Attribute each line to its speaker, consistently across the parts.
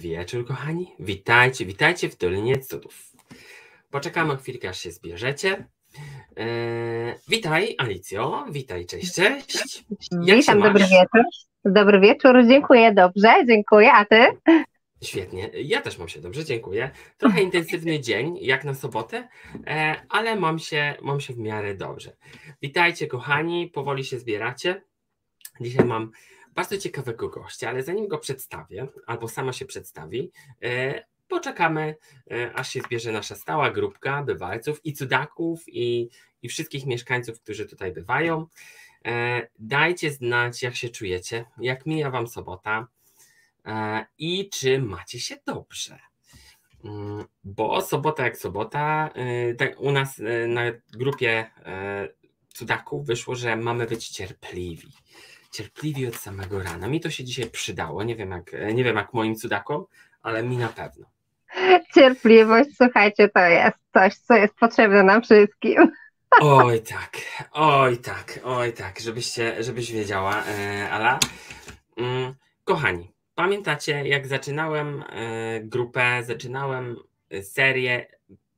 Speaker 1: Wieczór, kochani. Witajcie, witajcie w Dolinie Cudów. Poczekamy chwilkę, aż się zbierzecie. Eee, witaj, Alicjo. Witaj, cześć, cześć.
Speaker 2: Jak Witam, dobry wieczór. Dobry wieczór, dziękuję, dobrze, dziękuję. A ty?
Speaker 1: Świetnie, ja też mam się dobrze, dziękuję. Trochę intensywny dzień, jak na sobotę, e, ale mam się, mam się w miarę dobrze. Witajcie, kochani, powoli się zbieracie. Dzisiaj mam bardzo ciekawego gościa, ale zanim go przedstawię, albo sama się przedstawi, e, poczekamy, e, aż się zbierze nasza stała grupka bywalców i cudaków, i, i wszystkich mieszkańców, którzy tutaj bywają. E, dajcie znać, jak się czujecie, jak mija Wam sobota i czy macie się dobrze. Mm, bo sobota jak sobota, tak u nas na grupie cudaków wyszło, że mamy być cierpliwi cierpliwi od samego rana. Mi to się dzisiaj przydało. Nie wiem jak, nie wiem jak moim cudakom, ale mi na pewno.
Speaker 2: Cierpliwość, słuchajcie, to jest coś, co jest potrzebne nam wszystkim.
Speaker 1: Oj tak, oj tak, oj tak, żebyście, żebyś wiedziała, e, Ala. Mm, kochani, pamiętacie jak zaczynałem e, grupę, zaczynałem serię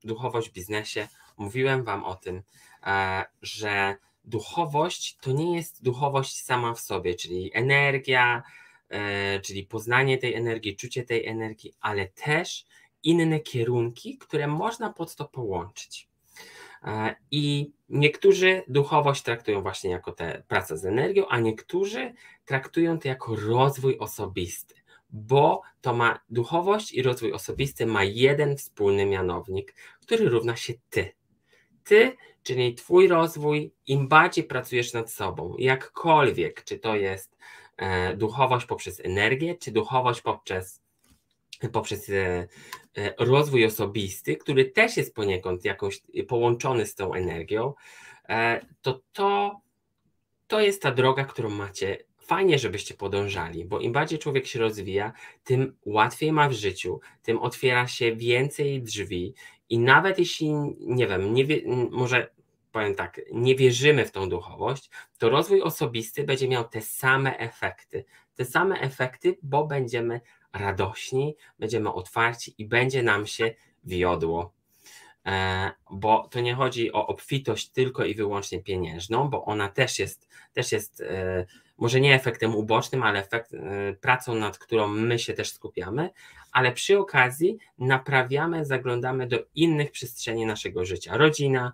Speaker 1: Duchowość w biznesie, mówiłem wam o tym, e, że duchowość to nie jest duchowość sama w sobie, czyli energia, e, czyli poznanie tej energii, czucie tej energii, ale też inne kierunki, które można pod to połączyć. E, I niektórzy duchowość traktują właśnie jako tę pracę z energią, a niektórzy traktują to jako rozwój osobisty, bo to ma duchowość i rozwój osobisty ma jeden wspólny mianownik, który równa się ty. Ty czyli Twój rozwój, im bardziej pracujesz nad sobą, jakkolwiek, czy to jest e, duchowość poprzez energię, czy duchowość poprzez, poprzez e, e, rozwój osobisty, który też jest poniekąd jakoś połączony z tą energią, to to, to jest ta droga, którą macie. Fajnie, żebyście podążali, bo im bardziej człowiek się rozwija, tym łatwiej ma w życiu, tym otwiera się więcej drzwi i nawet jeśli, nie wiem, nie wie, może powiem tak, nie wierzymy w tą duchowość, to rozwój osobisty będzie miał te same efekty. Te same efekty, bo będziemy radośni, będziemy otwarci i będzie nam się wiodło. E, bo to nie chodzi o obfitość tylko i wyłącznie pieniężną, bo ona też jest, też jest e, może nie efektem ubocznym, ale efekt, e, pracą, nad którą my się też skupiamy, ale przy okazji naprawiamy, zaglądamy do innych przestrzeni naszego życia. Rodzina,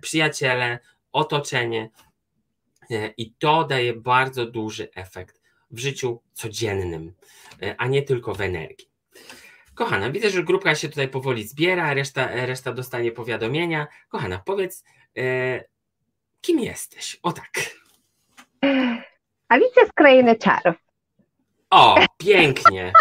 Speaker 1: przyjaciele, otoczenie i to daje bardzo duży efekt w życiu codziennym, a nie tylko w energii. Kochana, widzę, że grupka się tutaj powoli zbiera, reszta, reszta dostanie powiadomienia. Kochana, powiedz, e, kim jesteś? O tak.
Speaker 2: Alicja z Krainy Czarów.
Speaker 1: O, pięknie,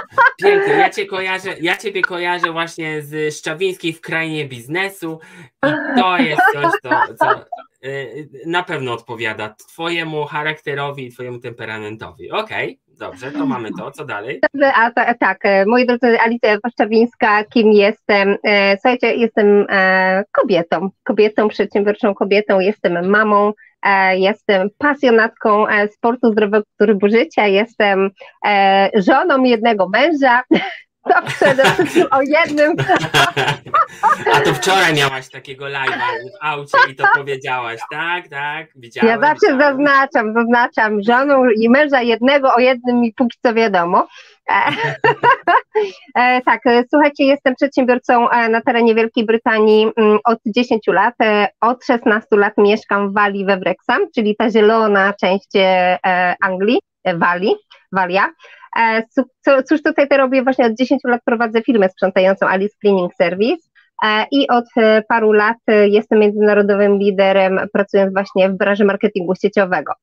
Speaker 1: pięknie. Ja, cię kojarzę, ja Ciebie kojarzę właśnie z Szczawińskiej w Krainie Biznesu i to jest coś, co, co y, na pewno odpowiada Twojemu charakterowi i Twojemu temperamentowi. Okej, okay, dobrze, to mamy to. Co dalej?
Speaker 2: Dobrze, a ta, tak, e, moi drodzy, Alicja Szczawińska, kim jestem? E, słuchajcie, jestem e, kobietą, kobietą, przedsiębiorczą kobietą, jestem mamą, jestem pasjonatką e, sportu zdrowego trybu życia, jestem e, żoną jednego męża. To przede wszystkim o jednym.
Speaker 1: A to wczoraj miałaś takiego live'a w aucie i to powiedziałaś, tak, tak, widziałam.
Speaker 2: Ja zawsze widziałam. zaznaczam, zaznaczam żoną i męża jednego, o jednym mi póki co wiadomo. E, tak, e, słuchajcie, jestem przedsiębiorcą e, na terenie Wielkiej Brytanii mm, od 10 lat. Od 16 lat mieszkam w Walii we Wrexham, czyli ta zielona część Anglii, Walii, Walia. Cóż tutaj robię? Właśnie od 10 lat prowadzę firmę sprzątającą Alice Cleaning Service. E, i od e, paru lat e, jestem międzynarodowym liderem, pracując właśnie w branży marketingu sieciowego.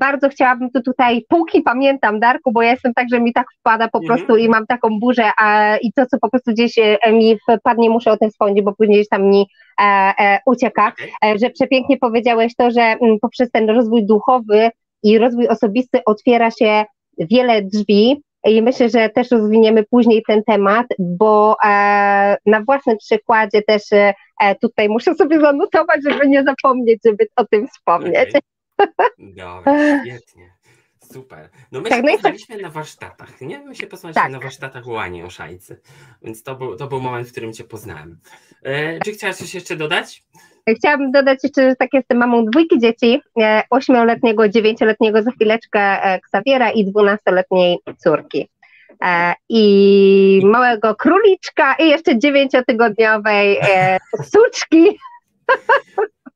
Speaker 2: Bardzo chciałabym tu tutaj, póki pamiętam Darku, bo ja jestem tak, że mi tak wpada po mhm. prostu i mam taką burzę a, i to, co po prostu gdzieś mi wpadnie, muszę o tym wspomnieć, bo później gdzieś tam mi e, e, ucieka, e, że przepięknie powiedziałeś to, że m, mm, poprzez ten rozwój duchowy i rozwój osobisty otwiera się wiele drzwi, i myślę, że też rozwiniemy później ten temat, bo e, na własnym przykładzie też e, tutaj muszę sobie zanotować, żeby nie zapomnieć, żeby o tym wspomnieć.
Speaker 1: Okay. Dobra, świetnie. Super. No my tak, się no poznaliśmy tak... na warsztatach, nie? My się poznaliśmy tak. na warsztatach u Ani Oszajcy, więc to był, to był moment, w którym Cię poznałem. E, czy chciałaś coś jeszcze dodać?
Speaker 2: Chciałabym dodać jeszcze, że tak jestem mamą dwójki dzieci, e, ośmioletniego, dziewięcioletniego za chwileczkę e, Ksawiera i dwunastoletniej córki. E, I małego króliczka i jeszcze dziewięciotygodniowej suczki.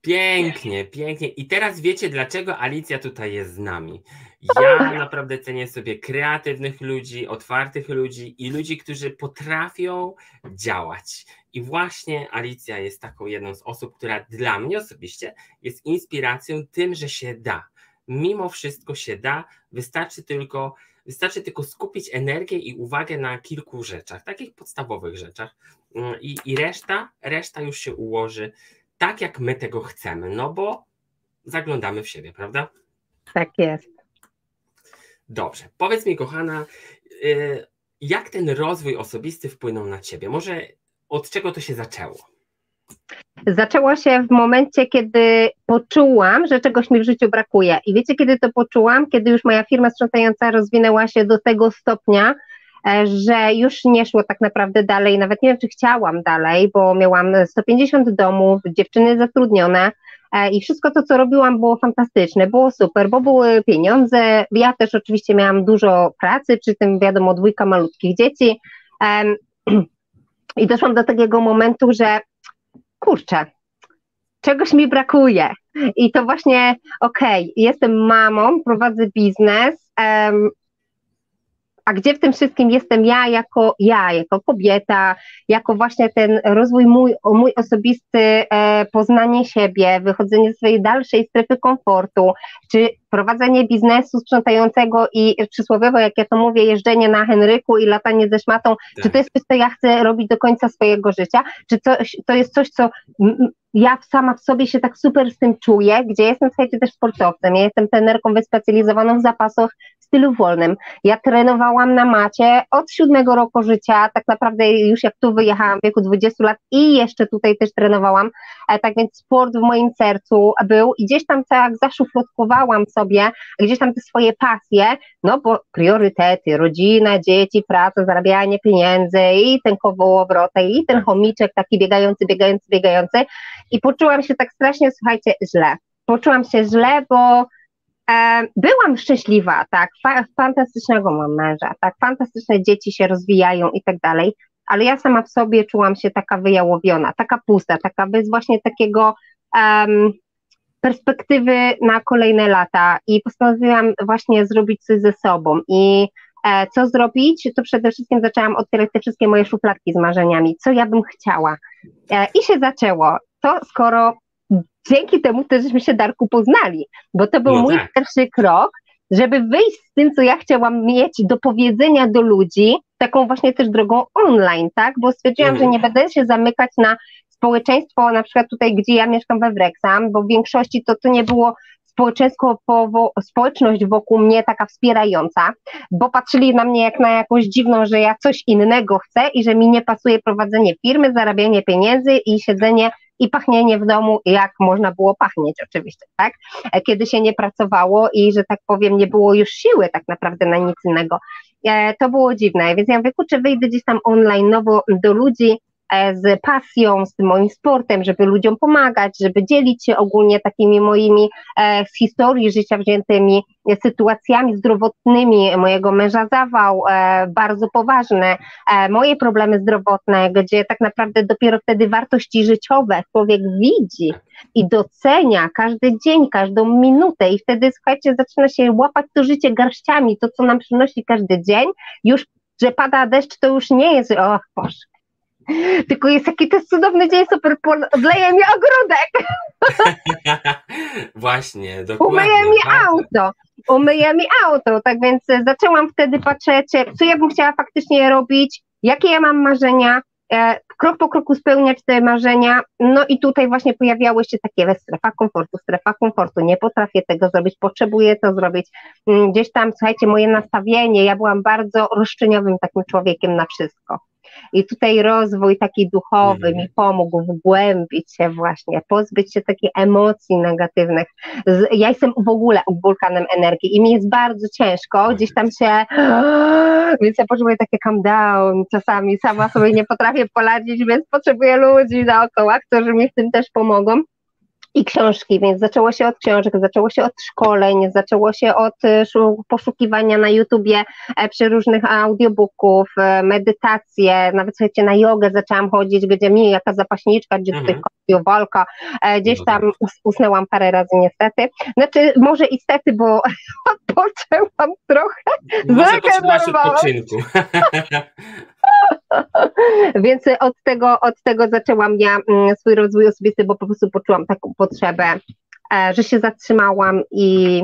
Speaker 1: Pięknie, pięknie. I teraz wiecie, dlaczego Alicja tutaj jest z nami. Ja naprawdę cenię sobie kreatywnych ludzi, otwartych ludzi i ludzi, którzy potrafią działać. I właśnie Alicja jest taką jedną z osób, która dla mnie osobiście jest inspiracją tym, że się da. Mimo wszystko się da, wystarczy tylko, wystarczy tylko skupić energię i uwagę na kilku rzeczach, takich podstawowych rzeczach. Mm, I, i reszta, reszta już się ułoży tak, jak my tego chcemy, no bo zaglądamy w siebie, prawda?
Speaker 2: Tak jest.
Speaker 1: Dobrze. Powiedz mi, kochana, y, jak ten rozwój osobisty wpłynął na ciebie? Może od czego to się zaczęło?
Speaker 2: Zaczęło się w momencie, kiedy poczułam, że czegoś mi w życiu brakuje. I wiecie, kiedy to poczułam? Kiedy już moja firma sprzątająca rozwinęła się do tego stopnia, e, że już nie szło tak naprawdę dalej, nawet nie wiem, czy chciałam dalej, bo miałam 150 domów, dziewczyny zatrudnione, i wszystko to, co robiłam, było fantastyczne, było super, bo były pieniądze. Ja też oczywiście miałam dużo pracy, przy tym wiadomo, dwójka malutkich dzieci. I doszłam do takiego momentu, że kurczę, czegoś mi brakuje. I to właśnie, okej, okay, jestem mamą, prowadzę biznes, a gdzie w tym wszystkim jestem ja jako ja, jako kobieta, jako właśnie ten rozwój mój, mój osobisty, e, poznanie siebie, wychodzenie z swojej dalszej strefy komfortu, czy prowadzenie biznesu sprzątającego i przysłowiowo, jak ja to mówię, jeżdżenie na Henryku i latanie ze szmatą, tak. czy to jest coś, co ja chcę robić do końca swojego życia, czy coś, to jest coś, co ja sama w sobie się tak super z tym czuję, gdzie jestem, słuchajcie, też sportowcem, ja jestem trenerką wyspecjalizowaną w zapasach stylu wolnym. Ja trenowałam na macie od siódmego roku życia, tak naprawdę już jak tu wyjechałam w wieku 20 lat i jeszcze tutaj też trenowałam, e, tak więc sport w moim sercu był i gdzieś tam tak zaszufladkowałam sobie gdzieś tam te swoje pasje, no bo priorytety, rodzina, dzieci, praca, zarabianie pieniędzy i ten kowołowrot, i ten chomiczek taki biegający, biegający, biegający i poczułam się tak strasznie, słuchajcie, źle. Poczułam się źle, bo byłam szczęśliwa, tak, fa fantastycznego mam męża, tak, fantastyczne dzieci się rozwijają i tak dalej, ale ja sama w sobie czułam się taka wyjałowiona, taka pusta, taka bez właśnie takiego um, perspektywy na kolejne lata i postanowiłam właśnie zrobić coś ze sobą i e, co zrobić, to przede wszystkim zaczęłam otwierać te wszystkie moje szufladki z marzeniami, co ja bym chciała. E, i się zaczęło. To skoro dzięki temu też żeśmy się Darku poznali, bo to był no mój tak. pierwszy krok, żeby wyjść z tym, co ja chciałam mieć do powiedzenia do ludzi, taką właśnie też drogą online, tak? Bo stwierdziłam, mhm. że nie będę się zamykać na społeczeństwo, na przykład tutaj, gdzie ja mieszkam we Wrexham, bo w większości to, to nie było społeczeństwo, społeczność wokół mnie taka wspierająca, bo patrzyli na mnie jak na jakąś dziwną, że ja coś innego chcę i że mi nie pasuje prowadzenie firmy, zarabianie pieniędzy i siedzenie i pachnienie w domu, jak można było pachnieć oczywiście, tak? E, kiedy się nie pracowało i, że tak powiem, nie było już siły tak naprawdę na nic innego. E, to było dziwne, więc ja mówię, czy wyjdę gdzieś tam online nowo do ludzi, z pasją, z tym moim sportem, żeby ludziom pomagać, żeby dzielić się ogólnie takimi moimi e, z historii życia wziętymi sytuacjami zdrowotnymi. Mojego męża zawał, e, bardzo poważne, moje problemy zdrowotne, gdzie tak naprawdę dopiero wtedy wartości życiowe człowiek widzi i docenia każdy dzień, każdą minutę. I wtedy, słuchajcie, zaczyna się łapać to życie garściami, to co nam przynosi każdy dzień, już że pada deszcz, to już nie jest, o Boże, tylko jest taki to cudowny dzień, super, odleje mi ogródek.
Speaker 1: Właśnie, dokładnie.
Speaker 2: Umyje mi auto, umyje mi auto, tak więc zaczęłam wtedy patrzeć, co ja bym chciała faktycznie robić, jakie ja mam marzenia, e, krok po kroku spełniać te marzenia, no i tutaj właśnie pojawiały się takie strefa komfortu, strefa komfortu, nie potrafię tego zrobić, potrzebuję to zrobić, mm, gdzieś tam, słuchajcie, moje nastawienie, ja byłam bardzo roszczeniowym takim człowiekiem na wszystko, I tutaj rozwój taki duchowy
Speaker 1: Mhm.
Speaker 2: mi pomógł wgłębić się właśnie, pozbyć się takich emocji negatywnych. Ja jestem w ogóle wulkanem energii i mi jest bardzo ciężko, gdzieś tam się, więc ja potrzebuję takie calm down czasami, sama sobie nie potrafię poradzić, więc potrzebuję ludzi dookoła, którzy mi w tym też pomogą i książki, więc zaczęło się od książek, zaczęło się od szkoleń, zaczęło się od e, szu- poszukiwania na YouTubie e, przeróżnych audiobooków, e, medytacje, nawet słuchajcie, na jogę zaczęłam chodzić, gdzie mi jaka zapaśniczka, gdzie tutaj
Speaker 1: Mhm.
Speaker 2: walka, e, gdzieś
Speaker 1: No
Speaker 2: tam us- usnęłam parę razy niestety, znaczy może i stety, bo odpoczęłam trochę,
Speaker 1: odpoczynku.
Speaker 2: Więc od tego, od tego zaczęłam ja mm, swój rozwój osobisty, bo po prostu poczułam taką potrzebę, e, że się zatrzymałam i,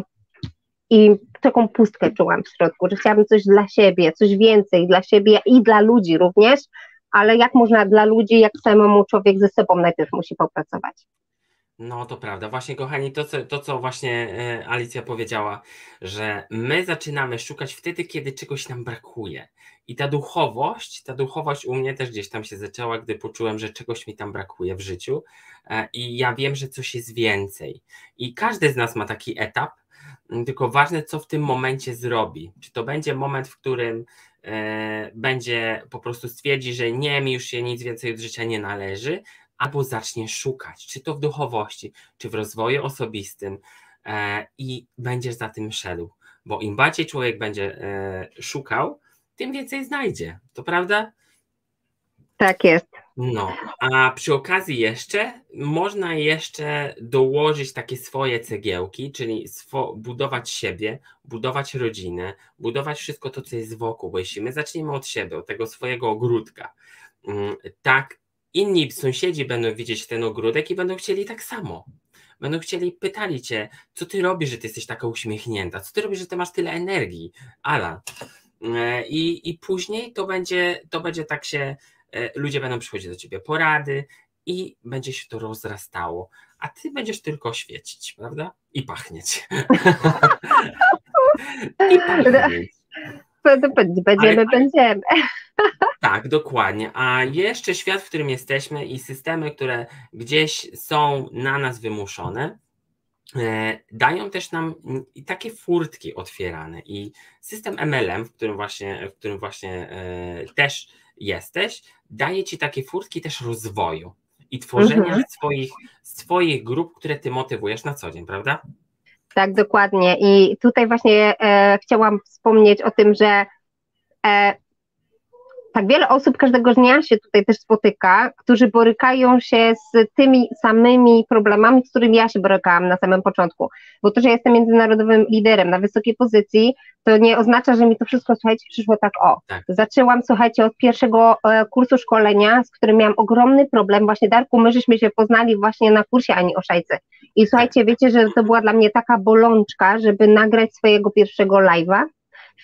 Speaker 2: i taką pustkę czułam w środku, że chciałabym coś dla siebie, coś więcej dla siebie i dla ludzi również, ale jak można dla ludzi, jak samemu człowiek ze sobą najpierw musi popracować.
Speaker 1: No to prawda. Właśnie, kochani, to co, to, co właśnie e, Alicja powiedziała, że my zaczynamy szukać wtedy, kiedy czegoś nam brakuje. I ta duchowość, ta duchowość u mnie też gdzieś tam się zaczęła, gdy poczułem, że czegoś mi tam brakuje w życiu. E, I ja wiem, że coś jest więcej. I każdy z nas ma taki etap, tylko ważne, co w tym momencie zrobi. Czy to będzie moment, w którym e, będzie po prostu stwierdzi, że nie, mi już się nic więcej od życia nie należy, albo zacznie szukać, czy to w duchowości, czy w rozwoju osobistym e, i będziesz za tym szedł. Bo im bardziej człowiek będzie szukał, tym więcej znajdzie. To prawda?
Speaker 2: Tak jest.
Speaker 1: No, a przy okazji jeszcze można jeszcze dołożyć takie swoje cegiełki, czyli swo- budować siebie, budować rodzinę, budować wszystko to, co jest wokół, bo jeśli my zaczniemy od siebie, od tego swojego ogródka, mm, tak inni sąsiedzi będą widzieć ten ogródek i będą chcieli tak samo. Będą chcieli, pytali cię, co ty robisz, że ty jesteś taka uśmiechnięta, co ty robisz, że ty masz tyle energii, Ala. E, I, i później to będzie, to będzie tak się e, ludzie będą przychodzić do ciebie porady i będzie się to rozrastało, a ty będziesz tylko świecić, prawda? I pachnieć. I pachnieć.
Speaker 2: Będziemy,
Speaker 1: Ale-
Speaker 2: będziemy.
Speaker 1: Tak, dokładnie. A jeszcze świat, w którym jesteśmy i systemy, które gdzieś są na nas wymuszone, dają też nam takie furtki otwierane. I system MLM, w którym właśnie, w którym właśnie e, też jesteś, daje ci takie furtki też rozwoju i tworzenia
Speaker 2: Mhm.
Speaker 1: swoich, swoich grup, które ty motywujesz na co dzień, prawda?
Speaker 2: Tak, dokładnie. I tutaj właśnie e, chciałam wspomnieć o tym, że e, tak wiele osób każdego dnia się tutaj też spotyka, którzy borykają się z tymi samymi problemami, z którymi ja się borykałam na samym początku. Bo to, że jestem międzynarodowym liderem na wysokiej pozycji, to nie oznacza, że mi to wszystko, słuchajcie, przyszło tak o.
Speaker 1: Tak.
Speaker 2: Zaczęłam, słuchajcie, od pierwszego e, kursu szkolenia, z którym miałam ogromny problem. Właśnie, Darku, my żeśmy się poznali właśnie na kursie Ani Oszajcy. I słuchajcie, wiecie, że to była dla mnie taka bolączka, żeby nagrać swojego pierwszego live'a.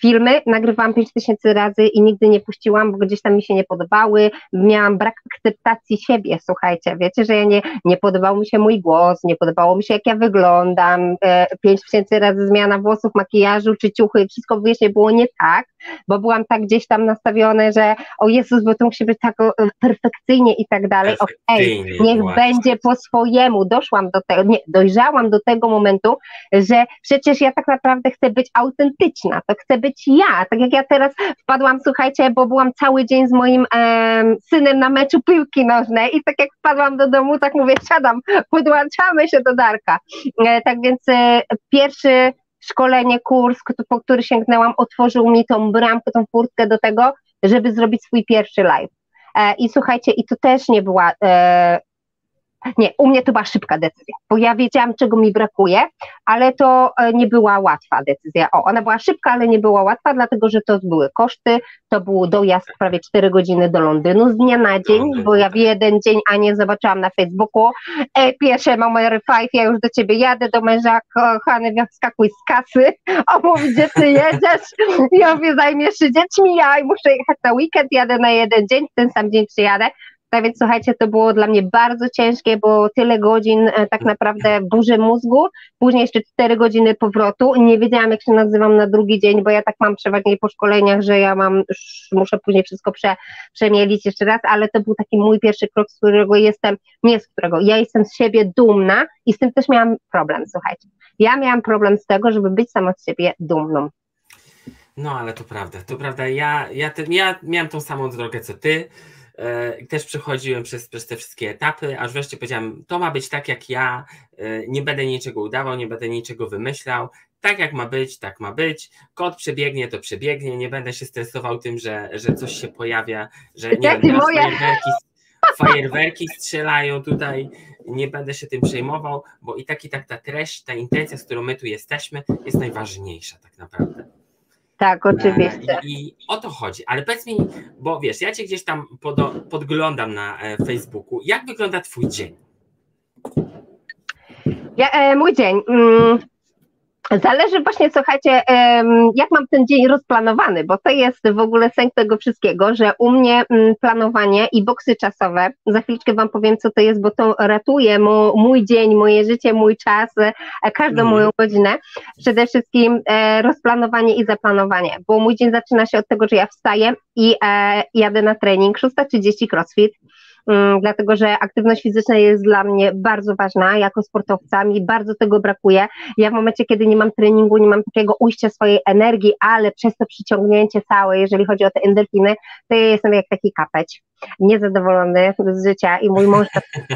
Speaker 2: Filmy nagrywałam 5000 razy i nigdy nie puściłam, bo gdzieś tam mi się nie podobały. Miałam brak akceptacji siebie, słuchajcie. Wiecie, że ja nie, nie podobał mi się mój głos, nie podobało mi się, jak ja wyglądam. E, 5000 razy zmiana włosów, makijażu czy ciuchy, wszystko wiecie, było nie tak, bo byłam tak gdzieś tam nastawione, że o Jezus, bo to musi być tak perfekcyjnie i tak dalej. Okej,
Speaker 1: Perfekcyjnie,
Speaker 2: niech
Speaker 1: właśnie.
Speaker 2: będzie po swojemu. Doszłam do tego, nie, dojrzałam do tego momentu, że przecież ja tak naprawdę chcę być autentyczna, to chcę być ja. Tak jak ja teraz wpadłam, słuchajcie, bo byłam cały dzień z moim em, synem na meczu piłki nożnej i tak jak wpadłam do domu, tak mówię, siadam, podłączamy się do Darka. E, tak więc e, pierwszy szkolenie, kurs, po który sięgnęłam, otworzył mi tą bramkę, tą furtkę do tego, żeby zrobić swój pierwszy live. E, I słuchajcie, i to też nie była e, nie, u mnie to była szybka decyzja, bo ja wiedziałam, czego mi brakuje, ale to e, nie była łatwa decyzja. O, ona była szybka, ale nie była łatwa, dlatego że to były koszty, to był dojazd prawie 4 godziny do Londynu z dnia na dzień, bo ja
Speaker 1: tak.
Speaker 2: w jeden dzień, a nie zobaczyłam na Facebooku, e, pierwsze numery five, ja już do ciebie jadę, do męża, kochany, wskakuj z kasy, o mów, gdzie ty jedziesz, ja mówię, zajmiesz się dziećmi, ja muszę jechać na weekend, jadę na jeden dzień, w ten sam dzień przyjadę, Tak więc słuchajcie, to było dla mnie bardzo ciężkie, bo tyle godzin e, tak naprawdę burzy mózgu, później jeszcze 4 godziny powrotu. Nie wiedziałam, jak się nazywam na drugi dzień, bo ja tak mam przeważnie po szkoleniach, że ja mam, muszę później wszystko prze, przemielić jeszcze raz, ale to był taki mój pierwszy krok, z którego jestem, nie z którego, ja jestem z siebie dumna i z tym też miałam problem, słuchajcie. Ja miałam problem z tego, żeby być sama z siebie dumną.
Speaker 1: No, ale to prawda, to prawda. Ja, ja, ja miałem tą samą drogę co ty. E, też przechodziłem przez, przez te wszystkie etapy, aż wreszcie powiedziałem, to ma być tak jak ja, e, nie będę niczego udawał, nie będę niczego wymyślał, tak jak ma być, tak ma być, kod przebiegnie, to przebiegnie, nie będę się stresował tym, że, że coś się pojawia, że nie wiem,
Speaker 2: moje.
Speaker 1: fajerwerki, fajerwerki strzelają tutaj, nie będę się tym przejmował, bo i tak i tak ta treść, ta intencja, z którą my tu jesteśmy, jest najważniejsza tak naprawdę.
Speaker 2: Tak, oczywiście.
Speaker 1: E, I, I o to chodzi. Ale powiedz mi, bo wiesz, ja cię gdzieś tam pod, podglądam na e, Facebooku. Jak wygląda twój dzień?
Speaker 2: Ja, e, mój dzień. Mm, Zależy właśnie, słuchajcie, jak mam ten dzień rozplanowany, bo to jest w ogóle sęk tego wszystkiego, że u mnie mm, planowanie i boksy czasowe, za chwileczkę Wam powiem, co to jest, bo to ratuje mój dzień, moje życie, mój czas, e, każdą mm. moją godzinę. Przede wszystkim e, rozplanowanie i zaplanowanie, bo mój dzień zaczyna się od tego, że ja wstaję i e, jadę na trening, 6.30 crossfit, dlatego że aktywność fizyczna jest dla mnie bardzo ważna jako sportowca, mi bardzo tego brakuje. Ja w momencie, kiedy nie mam treningu, nie mam takiego ujścia swojej energii, ale przez to przyciągnięcie całe, jeżeli chodzi o te endorfiny, to ja jestem jak taki kapeć niezadowolony z życia i mój mąż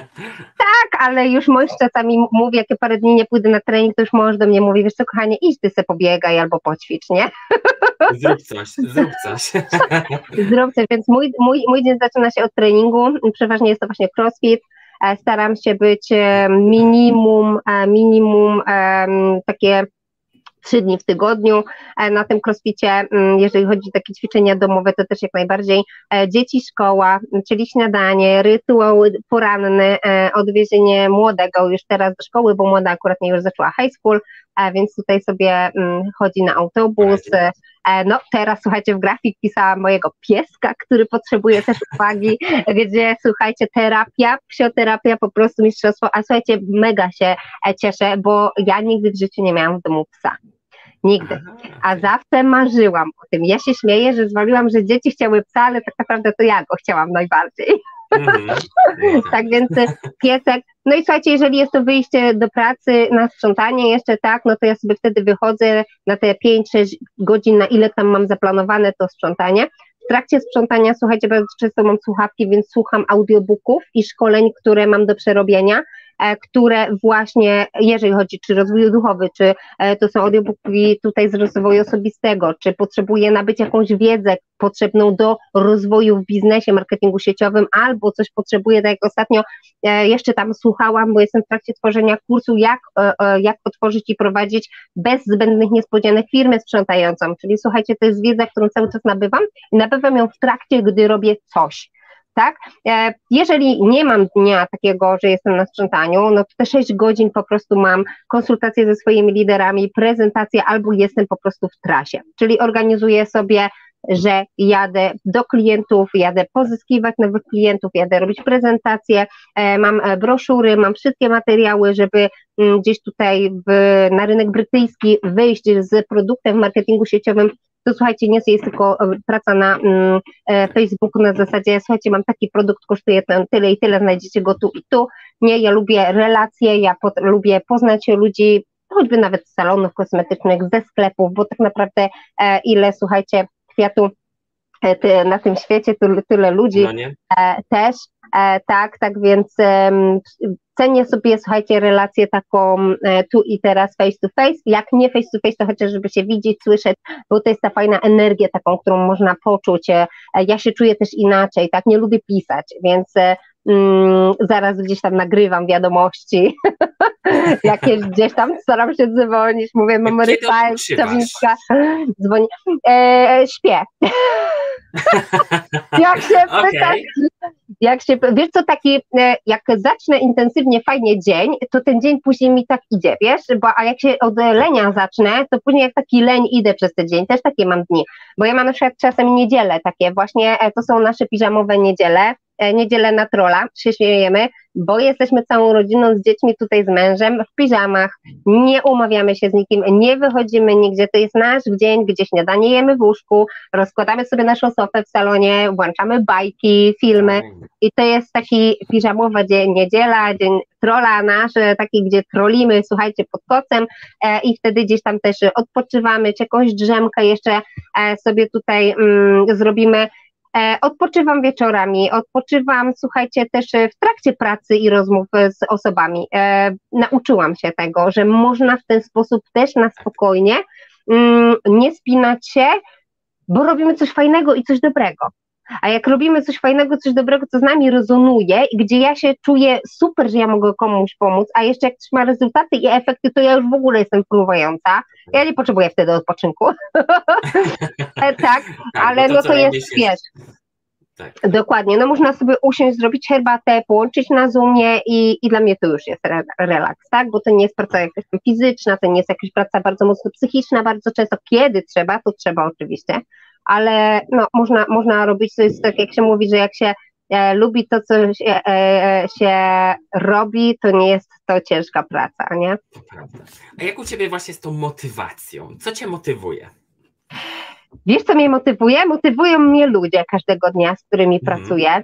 Speaker 2: tak, ale już mąż czasami mówi, jak ja parę dni nie pójdę na trening, to już mąż do mnie mówi, wiesz co kochanie, idź ty se pobiegaj albo poćwicz, nie?
Speaker 1: Zrób coś, zrób coś.
Speaker 2: Zrób coś, więc mój, mój, mój dzień zaczyna się od treningu, przeważnie jest to właśnie crossfit, e, staram się być e, minimum, e, minimum takie trzy dni w tygodniu. E, na tym crossficie, mm, jeżeli chodzi o takie ćwiczenia domowe, to też jak najbardziej e, dzieci, szkoła, czyli śniadanie, rytuały poranne, e, odwiezienie młodego już teraz do szkoły, bo młoda akurat nie już zaczęła high school, więc tutaj sobie mm, chodzi na autobus. No teraz słuchajcie, w grafik pisałam mojego pieska, który potrzebuje też uwagi, gdzie słuchajcie, terapia, psioterapia, po prostu mistrzostwo, a słuchajcie, mega się cieszę, bo ja nigdy w życiu nie miałam w domu psa. Nigdy. A zawsze marzyłam o tym. Ja się śmieję, że zwaliłam, że dzieci chciały psa, ale tak naprawdę to ja go chciałam najbardziej. Mm. tak więc e, piesek. No i słuchajcie, jeżeli jest to wyjście do pracy na sprzątanie jeszcze tak, no to ja sobie wtedy wychodzę na te 5-6 godzin, na ile tam mam zaplanowane to sprzątanie. W trakcie sprzątania, słuchajcie, bardzo często mam słuchawki, więc słucham audiobooków i szkoleń, które mam do przerobienia które właśnie, jeżeli chodzi czy rozwój duchowy, czy e, to są audiobooki tutaj z rozwoju osobistego, czy potrzebuję nabyć jakąś wiedzę potrzebną do rozwoju w biznesie, marketingu sieciowym, albo coś potrzebuję, tak jak ostatnio e, jeszcze tam słuchałam, bo jestem w trakcie tworzenia kursu, jak, jak otworzyć i prowadzić bez zbędnych niespodzianek firmę sprzątającą, czyli słuchajcie, to jest wiedza, którą cały czas nabywam i nabywam ją w trakcie, gdy robię coś tak? E, jeżeli nie mam dnia takiego, że jestem na sprzątaniu, no to te 6 godzin po prostu mam konsultacje ze swoimi liderami, prezentacje albo jestem po prostu w trasie, czyli organizuję sobie że jadę do klientów, jadę pozyskiwać nowych klientów, jadę robić prezentacje, e, mam e, broszury, mam wszystkie materiały, żeby mm, gdzieś tutaj w, na rynek brytyjski wyjść z produktem w marketingu sieciowym to słuchajcie, nie jest tylko e, praca na mm, e, Facebooku na zasadzie, słuchajcie, mam taki produkt, kosztuje ten tyle i tyle, znajdziecie go tu i tu. Nie, ja lubię relacje, ja pod, lubię poznać ludzi, choćby nawet z salonów kosmetycznych, ze sklepów, bo tak naprawdę e, ile, słuchajcie, kwiatu ty, na tym świecie, tyle, tyle ludzi no też, tak, tak więc cenię sobie, słuchajcie, relację taką e, tu i teraz face to face, jak nie face to face, to chociaż żeby się widzieć, słyszeć, bo to jest ta fajna energia taką, którą można poczuć, e, ja się czuję też inaczej, tak, nie lubię pisać, więc e, mm, zaraz gdzieś tam nagrywam wiadomości, jakieś gdzieś tam staram się dzwonić, mówię, mam rypa, dzwoni, e, śpię. jak się okay. pytasz, jak się, wiesz co, taki, e, jak zacznę intensywnie, fajnie dzień, to ten dzień później mi tak idzie, wiesz, bo a jak się od lenia zacznę, to później jak taki leń idę przez ten dzień, też takie mam dni, bo ja mam na przykład czasem niedzielę takie, właśnie e, to są nasze piżamowe niedziele, niedzielę na trola, się śmiejemy, bo jesteśmy całą rodziną z dziećmi tutaj z mężem w piżamach, nie umawiamy się z nikim, nie wychodzimy nigdzie, to jest nasz dzień, gdzie śniadanie jemy w łóżku, rozkładamy sobie naszą sofę w salonie, włączamy bajki, filmy i to jest taki piżamowy dzień, niedziela, dzień trola nasz, taki, gdzie trolimy, słuchajcie, pod kocem e, i wtedy gdzieś tam też odpoczywamy, czy jakąś drzemkę jeszcze e, sobie tutaj mm, zrobimy. E, odpoczywam wieczorami, odpoczywam, słuchajcie, też w trakcie pracy i rozmów z osobami. E, nauczyłam się tego, że można w ten sposób też na spokojnie mm, nie spinać się, bo robimy coś fajnego i coś dobrego. A jak robimy coś fajnego, coś dobrego, co z nami rezonuje i gdzie ja się czuję super, że ja mogę komuś pomóc, a jeszcze jak coś ma rezultaty i efekty, to ja już w ogóle jestem fruwająca. Ja nie potrzebuję wtedy odpoczynku. tak, tak, ale to, no to jest, jest, wiesz, tak. Dokładnie, no można sobie usiąść, zrobić herbatę, połączyć na Zoomie i, i dla mnie to już jest re, relaks, tak, bo to nie jest praca jakaś fizyczna, to nie jest jakaś praca bardzo mocno psychiczna, bardzo często, kiedy trzeba, to trzeba oczywiście, ale no, można, można robić, to jest tak jak się mówi, że jak się e, lubi to, co się, e, e się robi, to nie jest to ciężka praca, nie? To
Speaker 1: prawda. A jak u Ciebie właśnie z tą motywacją? Co Cię motywuje?
Speaker 2: Wiesz, co mnie motywuje? Motywują mnie ludzie każdego dnia, z którymi mhm. pracuję.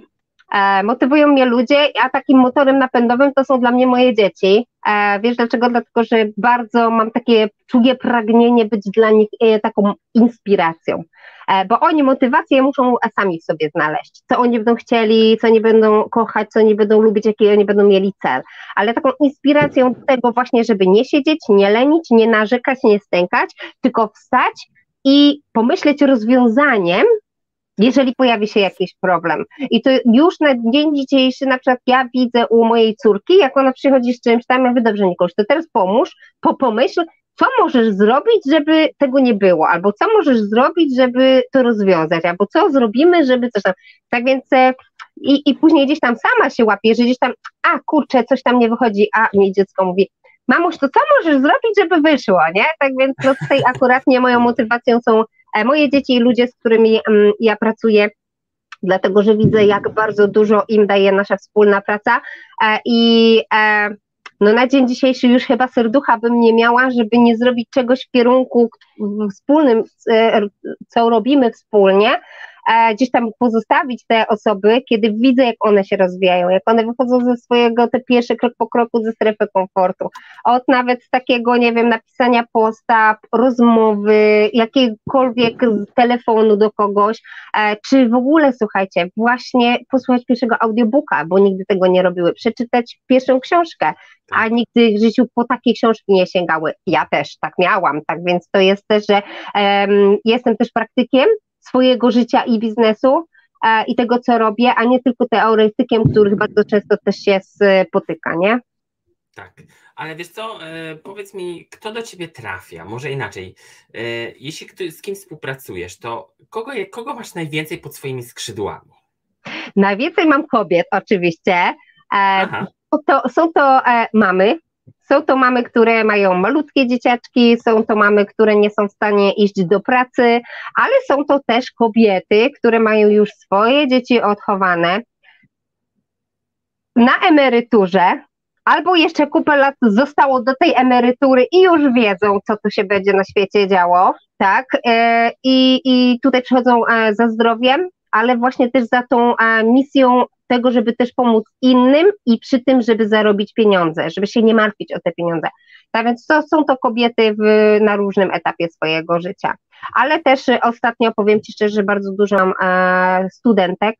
Speaker 2: E, motywują mnie ludzie, a takim motorem napędowym to są dla mnie moje dzieci. E, wiesz dlaczego? Dlatego, że bardzo mam takie, czuję pragnienie być dla nich e, taką inspiracją. E, bo oni motywację muszą sami w sobie znaleźć, co oni będą chcieli, co oni będą kochać, co oni będą lubić, jaki oni będą mieli cel. Ale taką inspiracją do tego właśnie, żeby nie siedzieć, nie lenić, nie narzekać, nie stękać, tylko wstać i pomyśleć rozwiązaniem, jeżeli pojawi się jakiś problem. I to już na dzień dzisiejszy, na przykład ja widzę u mojej córki, jak ona przychodzi z czymś tam, ja mówię, dobrze Nikoś, to teraz pomóż, po pomyśl, co możesz zrobić, żeby tego nie było, albo co możesz zrobić, żeby to rozwiązać, albo co zrobimy, żeby coś tam. Tak więc e, i, i później gdzieś tam sama się łapie, że gdzieś tam, a kurczę, coś tam nie wychodzi, a mi dziecko mówi, mamuś, to co możesz zrobić, żeby wyszło, nie? Tak więc no tutaj akurat nie moją motywacją są moje dzieci i ludzie, z którymi mm, ja pracuję, dlatego że widzę, jak bardzo dużo im daje nasza wspólna praca. E, i no na dzień dzisiejszy już chyba serducha bym nie miała, żeby nie zrobić czegoś w kierunku wspólnym, e, co robimy wspólnie, E, gdzieś tam pozostawić te osoby, kiedy widzę, jak one się rozwijają, jak one wychodzą ze swojego, te pierwsze krok po kroku ze strefy komfortu. Od nawet takiego, nie wiem, napisania posta, rozmowy, jakiegokolwiek telefonu do kogoś, e, czy w ogóle, słuchajcie, właśnie posłuchać pierwszego audiobooka, bo nigdy tego nie robiły, przeczytać pierwszą książkę, a tak. nigdy w życiu po takiej książki nie sięgały. Ja też tak miałam, tak więc to jest też, że um, jestem też praktykiem, swojego życia i biznesu e, i tego, co robię, a nie tylko teoretykiem, których bardzo często też się spotyka, nie?
Speaker 1: Tak, ale wiesz co, e, powiedz mi, kto do ciebie trafia? Może inaczej, e, jeśli z kim współpracujesz, to kogo, kogo masz najwięcej pod swoimi skrzydłami?
Speaker 2: Najwięcej mam kobiet, oczywiście. Aha. To, są to mamy, są to mamy, które mają malutkie dzieciaczki, są to mamy, które nie są w stanie iść do pracy, ale są to też kobiety, które mają już swoje dzieci odchowane na emeryturze, albo jeszcze kupę lat zostało do tej emerytury i już wiedzą, co tu się będzie na świecie działo, tak? E, I, i tutaj przychodzą e, za zdrowiem, ale właśnie też za tą misją tego, żeby też pomóc innym i przy tym, żeby zarobić pieniądze, żeby się nie martwić o te pieniądze. Tak więc to są to kobiety w, na różnym etapie swojego życia. Ale też ostatnio powiem Ci szczerze, bardzo dużo mam studentek,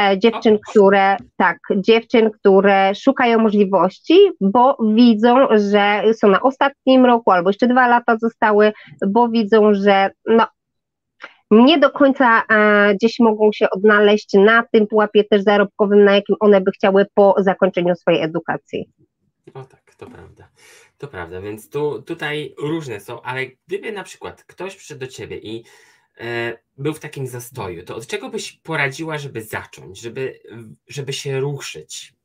Speaker 2: e, dziewczyn, które, tak, dziewczyn, które szukają możliwości, bo widzą, że są na ostatnim roku albo jeszcze dwa lata zostały, bo widzą, że no, nie do końca e, gdzieś mogą się odnaleźć na tym pułapie też zarobkowym, na jakim one by chciały po zakończeniu swojej edukacji.
Speaker 1: O tak, to prawda. To prawda, więc tu, tutaj różne są, ale gdyby na przykład ktoś przyszedł do ciebie i e, był w takim zastoju, to od czego byś poradziła, żeby zacząć, żeby, żeby się ruszyć?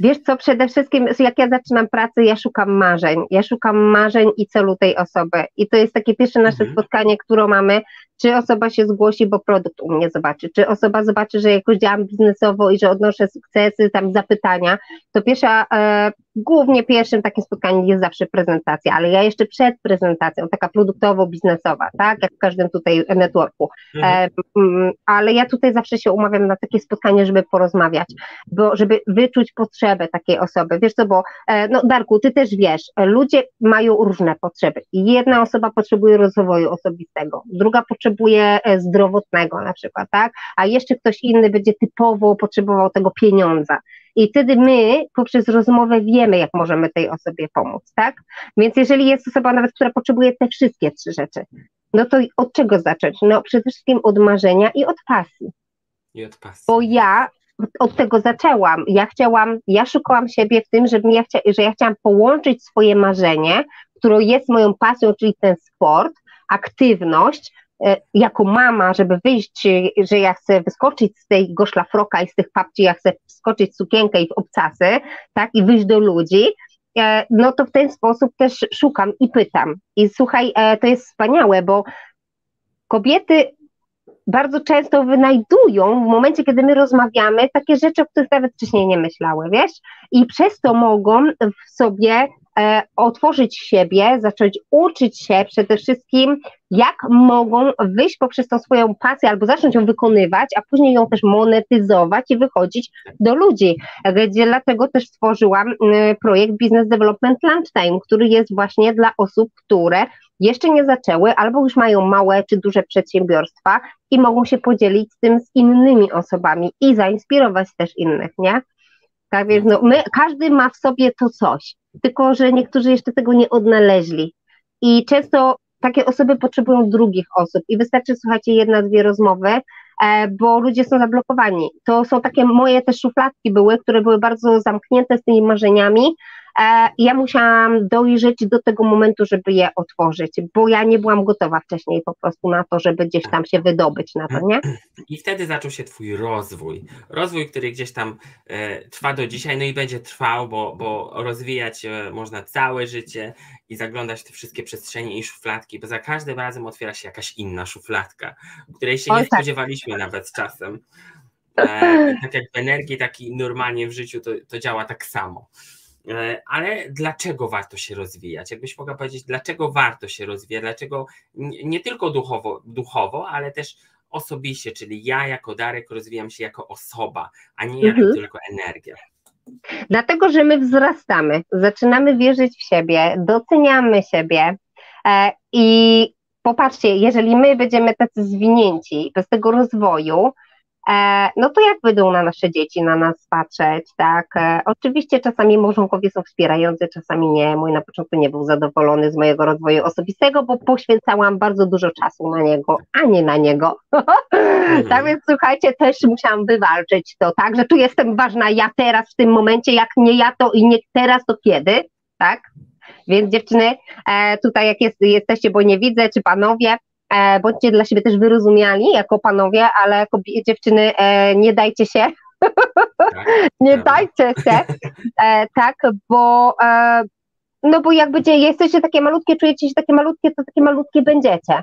Speaker 2: Wiesz co, przede wszystkim jak ja zaczynam pracę, ja szukam marzeń. Ja szukam marzeń i celu tej osoby. I to jest takie pierwsze nasze mhm. spotkanie, które mamy, czy osoba się zgłosi, bo produkt u mnie zobaczy, czy osoba zobaczy, że jakoś działam biznesowo i że odnoszę sukcesy, tam zapytania, to pierwsza, e, głównie pierwszym takim spotkaniem jest zawsze prezentacja, ale ja jeszcze przed prezentacją, taka produktowo-biznesowa, tak, jak w każdym tutaj networku, mhm. e, ale ja tutaj zawsze się umawiam na takie spotkanie, żeby porozmawiać, bo żeby wyczuć potrzebę takiej osoby, wiesz co, bo e, no Darku, ty też wiesz, ludzie mają różne potrzeby. I jedna osoba potrzebuje rozwoju osobistego, druga potrzebuje e, zdrowotnego na przykład, tak, a jeszcze ktoś inny będzie typowo potrzebował tego pieniądza, i wtedy my poprzez rozmowę wiemy, jak możemy tej osobie pomóc, tak? Więc jeżeli jest osoba nawet, która potrzebuje te wszystkie trzy rzeczy, no to od czego zacząć? No przede wszystkim od marzenia i od pasji.
Speaker 1: I od pasji.
Speaker 2: Bo ja od tego zaczęłam. Ja chciałam, ja szukałam siebie w tym, żeby ja chcia, że ja chciałam połączyć swoje marzenie, które jest moją pasją, czyli ten sport, aktywność, jako mama, żeby wyjść, że ja chcę wyskoczyć z tego szlafroka i z tych papci, ja chcę wskoczyć w sukienkę i w obcasy, tak, i wyjść do ludzi, e, no to w ten sposób też szukam i pytam. I słuchaj, e, to jest wspaniałe, bo kobiety bardzo często wynajdują w momencie, kiedy my rozmawiamy, takie rzeczy, o których nawet wcześniej nie myślały, wiesz? I przez to mogą w sobie E, otworzyć siebie, zacząć uczyć się przede wszystkim, jak mogą wyjść poprzez tą swoją pasję albo zacząć ją wykonywać, a później ją też monetyzować i wychodzić do ludzi. Gdzie dlatego też stworzyłam projekt Business Development Lunchtime, który jest właśnie dla osób, które jeszcze nie zaczęły albo już mają małe czy duże przedsiębiorstwa i mogą się podzielić tym z innymi osobami i zainspirować też innych, nie? Tak więc no, my, każdy ma w sobie to coś tylko że niektórzy jeszcze tego nie odnaleźli. I często takie osoby potrzebują drugich osób i wystarczy, słuchajcie, jedna, dwie rozmowy, e, bo ludzie są zablokowani. To są takie moje też szufladki były, które były bardzo zamknięte z tymi marzeniami, ja musiałam dojrzeć do tego momentu, żeby je otworzyć, bo ja nie byłam gotowa wcześniej po prostu na to, żeby gdzieś tam się wydobyć na to, nie?
Speaker 1: I wtedy zaczął się Twój rozwój. Rozwój, który gdzieś tam e, trwa do dzisiaj, no i będzie trwał, bo, bo rozwijać e, można całe życie i zaglądać w te wszystkie przestrzenie i szufladki, bo za każdym razem otwiera się jakaś inna szufladka, której się nie tak. spodziewaliśmy nawet czasem. E, tak jak w energii, tak i normalnie w życiu to, to działa tak samo. E, ale dlaczego warto się rozwijać? Jakbyś mogła powiedzieć, dlaczego warto się rozwijać? Dlaczego nie tylko duchowo, duchowo ale też osobiście, czyli ja jako Darek rozwijam się jako osoba, a nie jako mhm. tylko energia.
Speaker 2: Dlatego, że my wzrastamy, zaczynamy wierzyć w siebie, doceniamy siebie e, i popatrzcie, jeżeli my będziemy tacy zwinięci bez tego rozwoju, no to jak będą na nasze dzieci, na nas patrzeć, tak? E, oczywiście czasami małżonkowie są wspierający, czasami nie. Mój na początku nie był zadowolony z mojego rozwoju osobistego, bo poświęcałam bardzo dużo czasu na niego, a nie na niego. Mhm. tak więc słuchajcie, też musiałam wywalczyć to, tak? Że tu jestem ważna ja teraz w tym momencie, jak nie ja to i nie teraz, to kiedy, tak? Więc dziewczyny, e, tutaj jak jest, jesteście, bo nie widzę, czy panowie, e, bądźcie dla siebie też wyrozumiali jako panowie, ale jako dziewczyny e, nie dajcie się, tak, nie dajcie się, e, tak, bo e, no bo jak będzie, jesteście takie malutkie, czujecie się takie malutkie, to takie malutkie będziecie.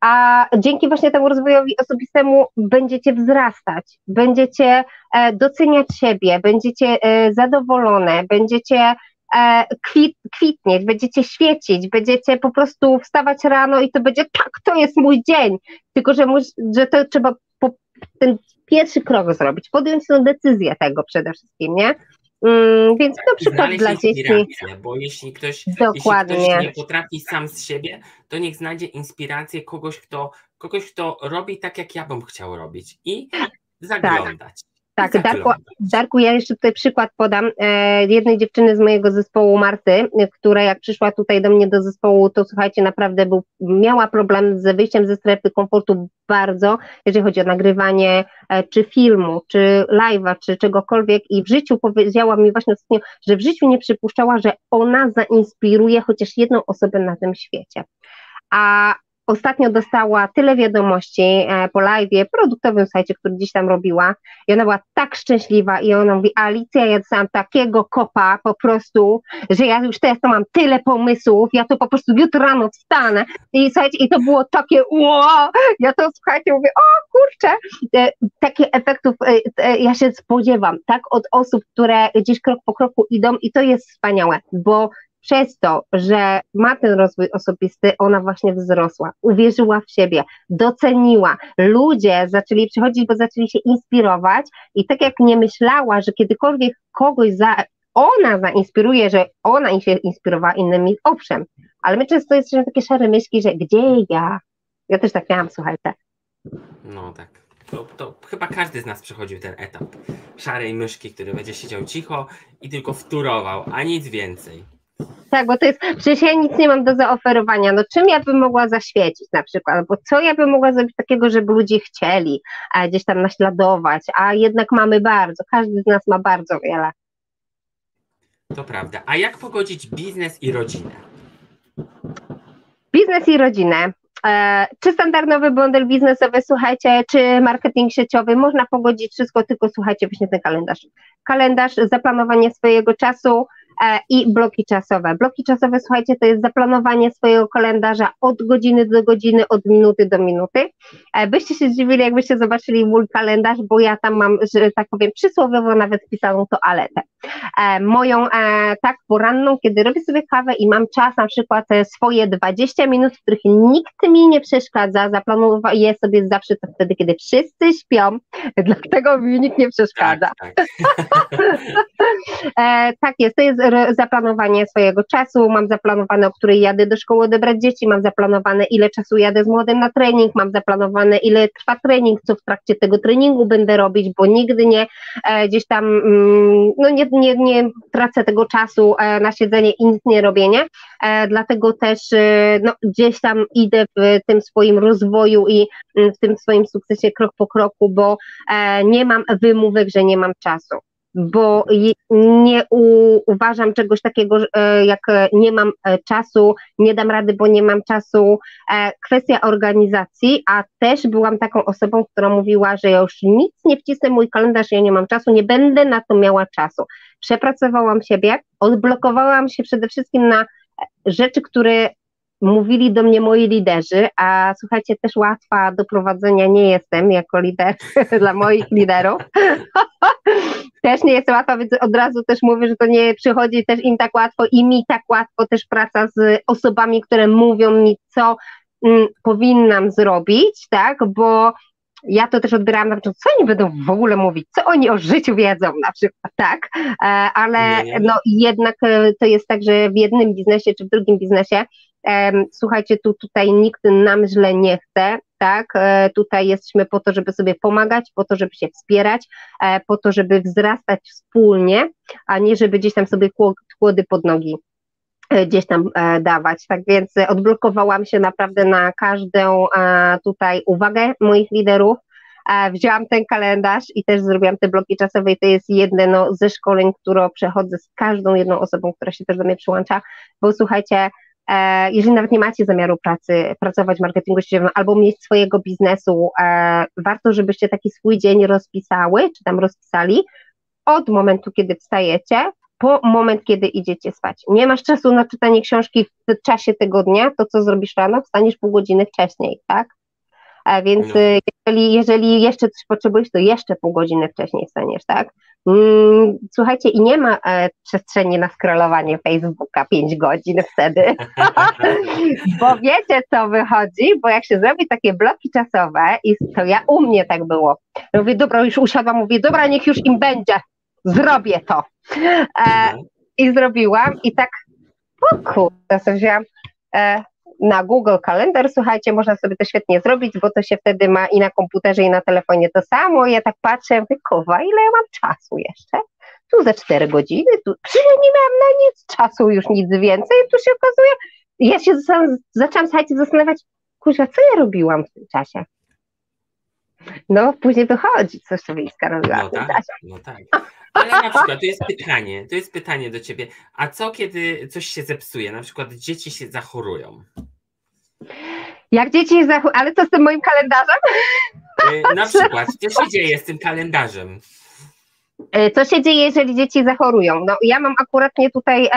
Speaker 2: A dzięki właśnie temu rozwojowi osobistemu będziecie wzrastać, będziecie e, doceniać siebie, będziecie e, zadowolone, będziecie kwit, kwitnieć, będziecie świecić, będziecie po prostu wstawać rano i to będzie tak, to jest mój dzień. Tylko, że, że to trzeba po, ten pierwszy krok zrobić, podjąć tę decyzję tego przede wszystkim, nie? Mm, więc na przykład dla dzieci.
Speaker 1: Bo jeśli ktoś, Dokładnie. jeśli ktoś nie potrafi sam z siebie, to niech znajdzie inspirację kogoś, kto, kogoś, kto robi tak, jak ja bym chciał robić i tak. zaglądać. Tak.
Speaker 2: Tak, Darku, Darku, ja jeszcze tutaj przykład podam. E, jednej dziewczyny z mojego zespołu Marty, która jak przyszła tutaj do mnie do zespołu, to słuchajcie, naprawdę był, miała problem z wyjściem ze strefy komfortu bardzo, jeżeli chodzi o nagrywanie e, czy filmu, czy live'a, czy czegokolwiek. I w życiu powiedziała mi właśnie ostatnio, że w życiu nie przypuszczała, że ona zainspiruje chociaż jedną osobę na tym świecie. A ostatnio dostała tyle wiadomości e, po live, produktowym sajcie, który gdzieś tam robiła. I ona była tak szczęśliwa i ona mówi, Alicja, ja dostałam takiego kopa po prostu, że ja już teraz to mam tyle pomysłów, ja to po prostu jutro rano wstanę. I słuchajcie, i to było takie wow, ja to słuchajcie, mówię, o kurczę, e, takich efektów e, ja się spodziewam, tak, od osób, które gdzieś krok po kroku idą i to jest wspaniałe, bo przez to, że ma ten rozwój osobisty, ona właśnie wzrosła, uwierzyła w siebie, doceniła. Ludzie zaczęli przychodzić, bo zaczęli się inspirować i tak jak nie myślała, że kiedykolwiek kogoś za, ona zainspiruje, że ona się inspirowała innymi, owszem, ale my często jesteśmy takie szare myśli, że gdzie ja? Ja też tak miałam, słuchajcie.
Speaker 1: No tak. To, to, chyba każdy z nas przechodził ten etap szarej myszki, który będzie siedział cicho i tylko wturował, a nic więcej.
Speaker 2: Tak, bo to jest, przecież ja nic nie mam do zaoferowania, no czym ja bym mogła zaświecić na przykład, albo co ja bym mogła zrobić takiego, żeby ludzie chcieli a gdzieś tam naśladować, a jednak mamy bardzo, każdy z nas ma bardzo wiele.
Speaker 1: To prawda. A jak pogodzić biznes i rodzinę?
Speaker 2: Biznes i rodzinę. E, czy standardowy bundle biznesowy, słuchajcie, czy marketing sieciowy, można pogodzić wszystko, tylko słuchajcie właśnie ten kalendarz. Kalendarz, zaplanowanie swojego czasu, i bloki czasowe. Bloki czasowe, słuchajcie, to jest zaplanowanie swojego kalendarza od godziny do godziny, od minuty do minuty. E, byście się zdziwili, jakbyście zobaczyli mój kalendarz, bo ja tam mam, że tak powiem, przysłowiowo nawet wpisaną toaletę. E, moją tak poranną, kiedy robię sobie kawę i mam czas, na przykład swoje 20 minut, w których nikt mi nie przeszkadza, zaplanuję sobie zawsze to wtedy, kiedy wszyscy śpią, dlatego mi nikt nie przeszkadza. Tak, tak. tak jest, to jest zaplanowanie swojego czasu, mam zaplanowane, o której jadę do szkoły odebrać dzieci, mam zaplanowane, ile czasu jadę z młodym na trening, mam zaplanowane, ile trwa trening, co w trakcie tego treningu będę robić, bo nigdy nie e, gdzieś tam, mm, no nie, nie, nie tracę tego czasu e, na siedzenie i nic nie robienie, e, dlatego też no, gdzieś tam idę w tym swoim rozwoju i mm, w tym swoim sukcesie krok po kroku, bo nie mam wymówek, że nie mam czasu bo nie uważam czegoś takiego, e, jak e, nie mam e, czasu, nie dam rady, bo nie mam czasu. Kwestia organizacji, a też byłam taką osobą, która mówiła, że ja już nic nie wcisnę mój kalendarz, ja nie mam czasu, nie będę na to miała czasu. Przepracowałam siebie, odblokowałam się przede wszystkim na rzeczy, które mówili do mnie moi liderzy, a słuchajcie, też łatwa do prowadzenia nie jestem jako lider dla moich liderów. też nie jest łatwa, więc od razu też mówię, że to nie przychodzi też im tak łatwo i mi tak łatwo też praca z osobami, które mówią mi, co mm, powinnam zrobić, tak, bo ja to też odbierałam na początku, co oni będą w ogóle mówić, co oni o życiu wiedzą na przykład, tak, e, ale no jednak e, to jest tak, że w jednym biznesie czy w drugim biznesie słuchajcie, tu tutaj nikt nam źle nie chce, tak? E, tutaj jesteśmy po to, żeby sobie pomagać, po to, żeby się wspierać, e, po to, żeby wzrastać wspólnie, a nie żeby gdzieś tam sobie kłody pod nogi e, gdzieś tam dawać. Tak więc odblokowałam się naprawdę na każdą tutaj uwagę moich liderów. Wzięłam ten kalendarz i też zrobiłam te bloki czasowe i to jest jedno no, ze szkoleń, które przechodzę z każdą jedną osobą, która się też do mnie przyłącza, bo słuchajcie, jeżeli nawet nie macie zamiaru pracy, pracować w marketingu sieciowym albo mieć swojego biznesu, e, warto, żebyście taki swój dzień rozpisały, czy tam rozpisali od momentu, kiedy wstajecie, po moment, kiedy idziecie spać. Nie masz czasu na czytanie książki w czasie tego dnia, to co zrobisz rano, wstaniesz pół godziny wcześniej, tak? E, więc no. jeżeli, jeżeli jeszcze coś potrzebujesz, to jeszcze pół godziny wcześniej wstaniesz, tak? Mm, słuchajcie, i nie ma e, przestrzeni na scrollowanie Facebooka 5 godzin wtedy, bo wiecie co wychodzi, bo jak się zrobi takie bloki czasowe i to ja u mnie tak było, mówię, dobra, już usiadłam, mówię, dobra, niech już im będzie, zrobię to. E, mhm. I zrobiłam i tak, o kurde, sobie wzięłam, e, na Google Kalendar, słuchajcie, można sobie to świetnie zrobić, bo to się wtedy ma i na komputerze, i na telefonie to samo. Ja tak patrzę, mówię, kowa, ile ja mam czasu jeszcze? Tu za 4 godziny, tu przecież ja nie miałam na nic czasu, już nic więcej, tu się okazuje, ja się zaczęłam, słuchajcie, zastanawiać, kurwa, co ja robiłam w tym czasie? No, później wychodzi, co Szowińska robiła
Speaker 1: no w tym tak, czasie. No tak. Ale na przykład, to jest pytanie, to jest pytanie do ciebie, a co kiedy coś się zepsuje, na przykład dzieci się zachorują?
Speaker 2: Jak dzieci zachowują, ale co z tym moim kalendarzem?
Speaker 1: Y, na przykład, co się dzieje z tym kalendarzem?
Speaker 2: E, co się dzieje, jeżeli dzieci zachorują? No, ja mam akuratnie tutaj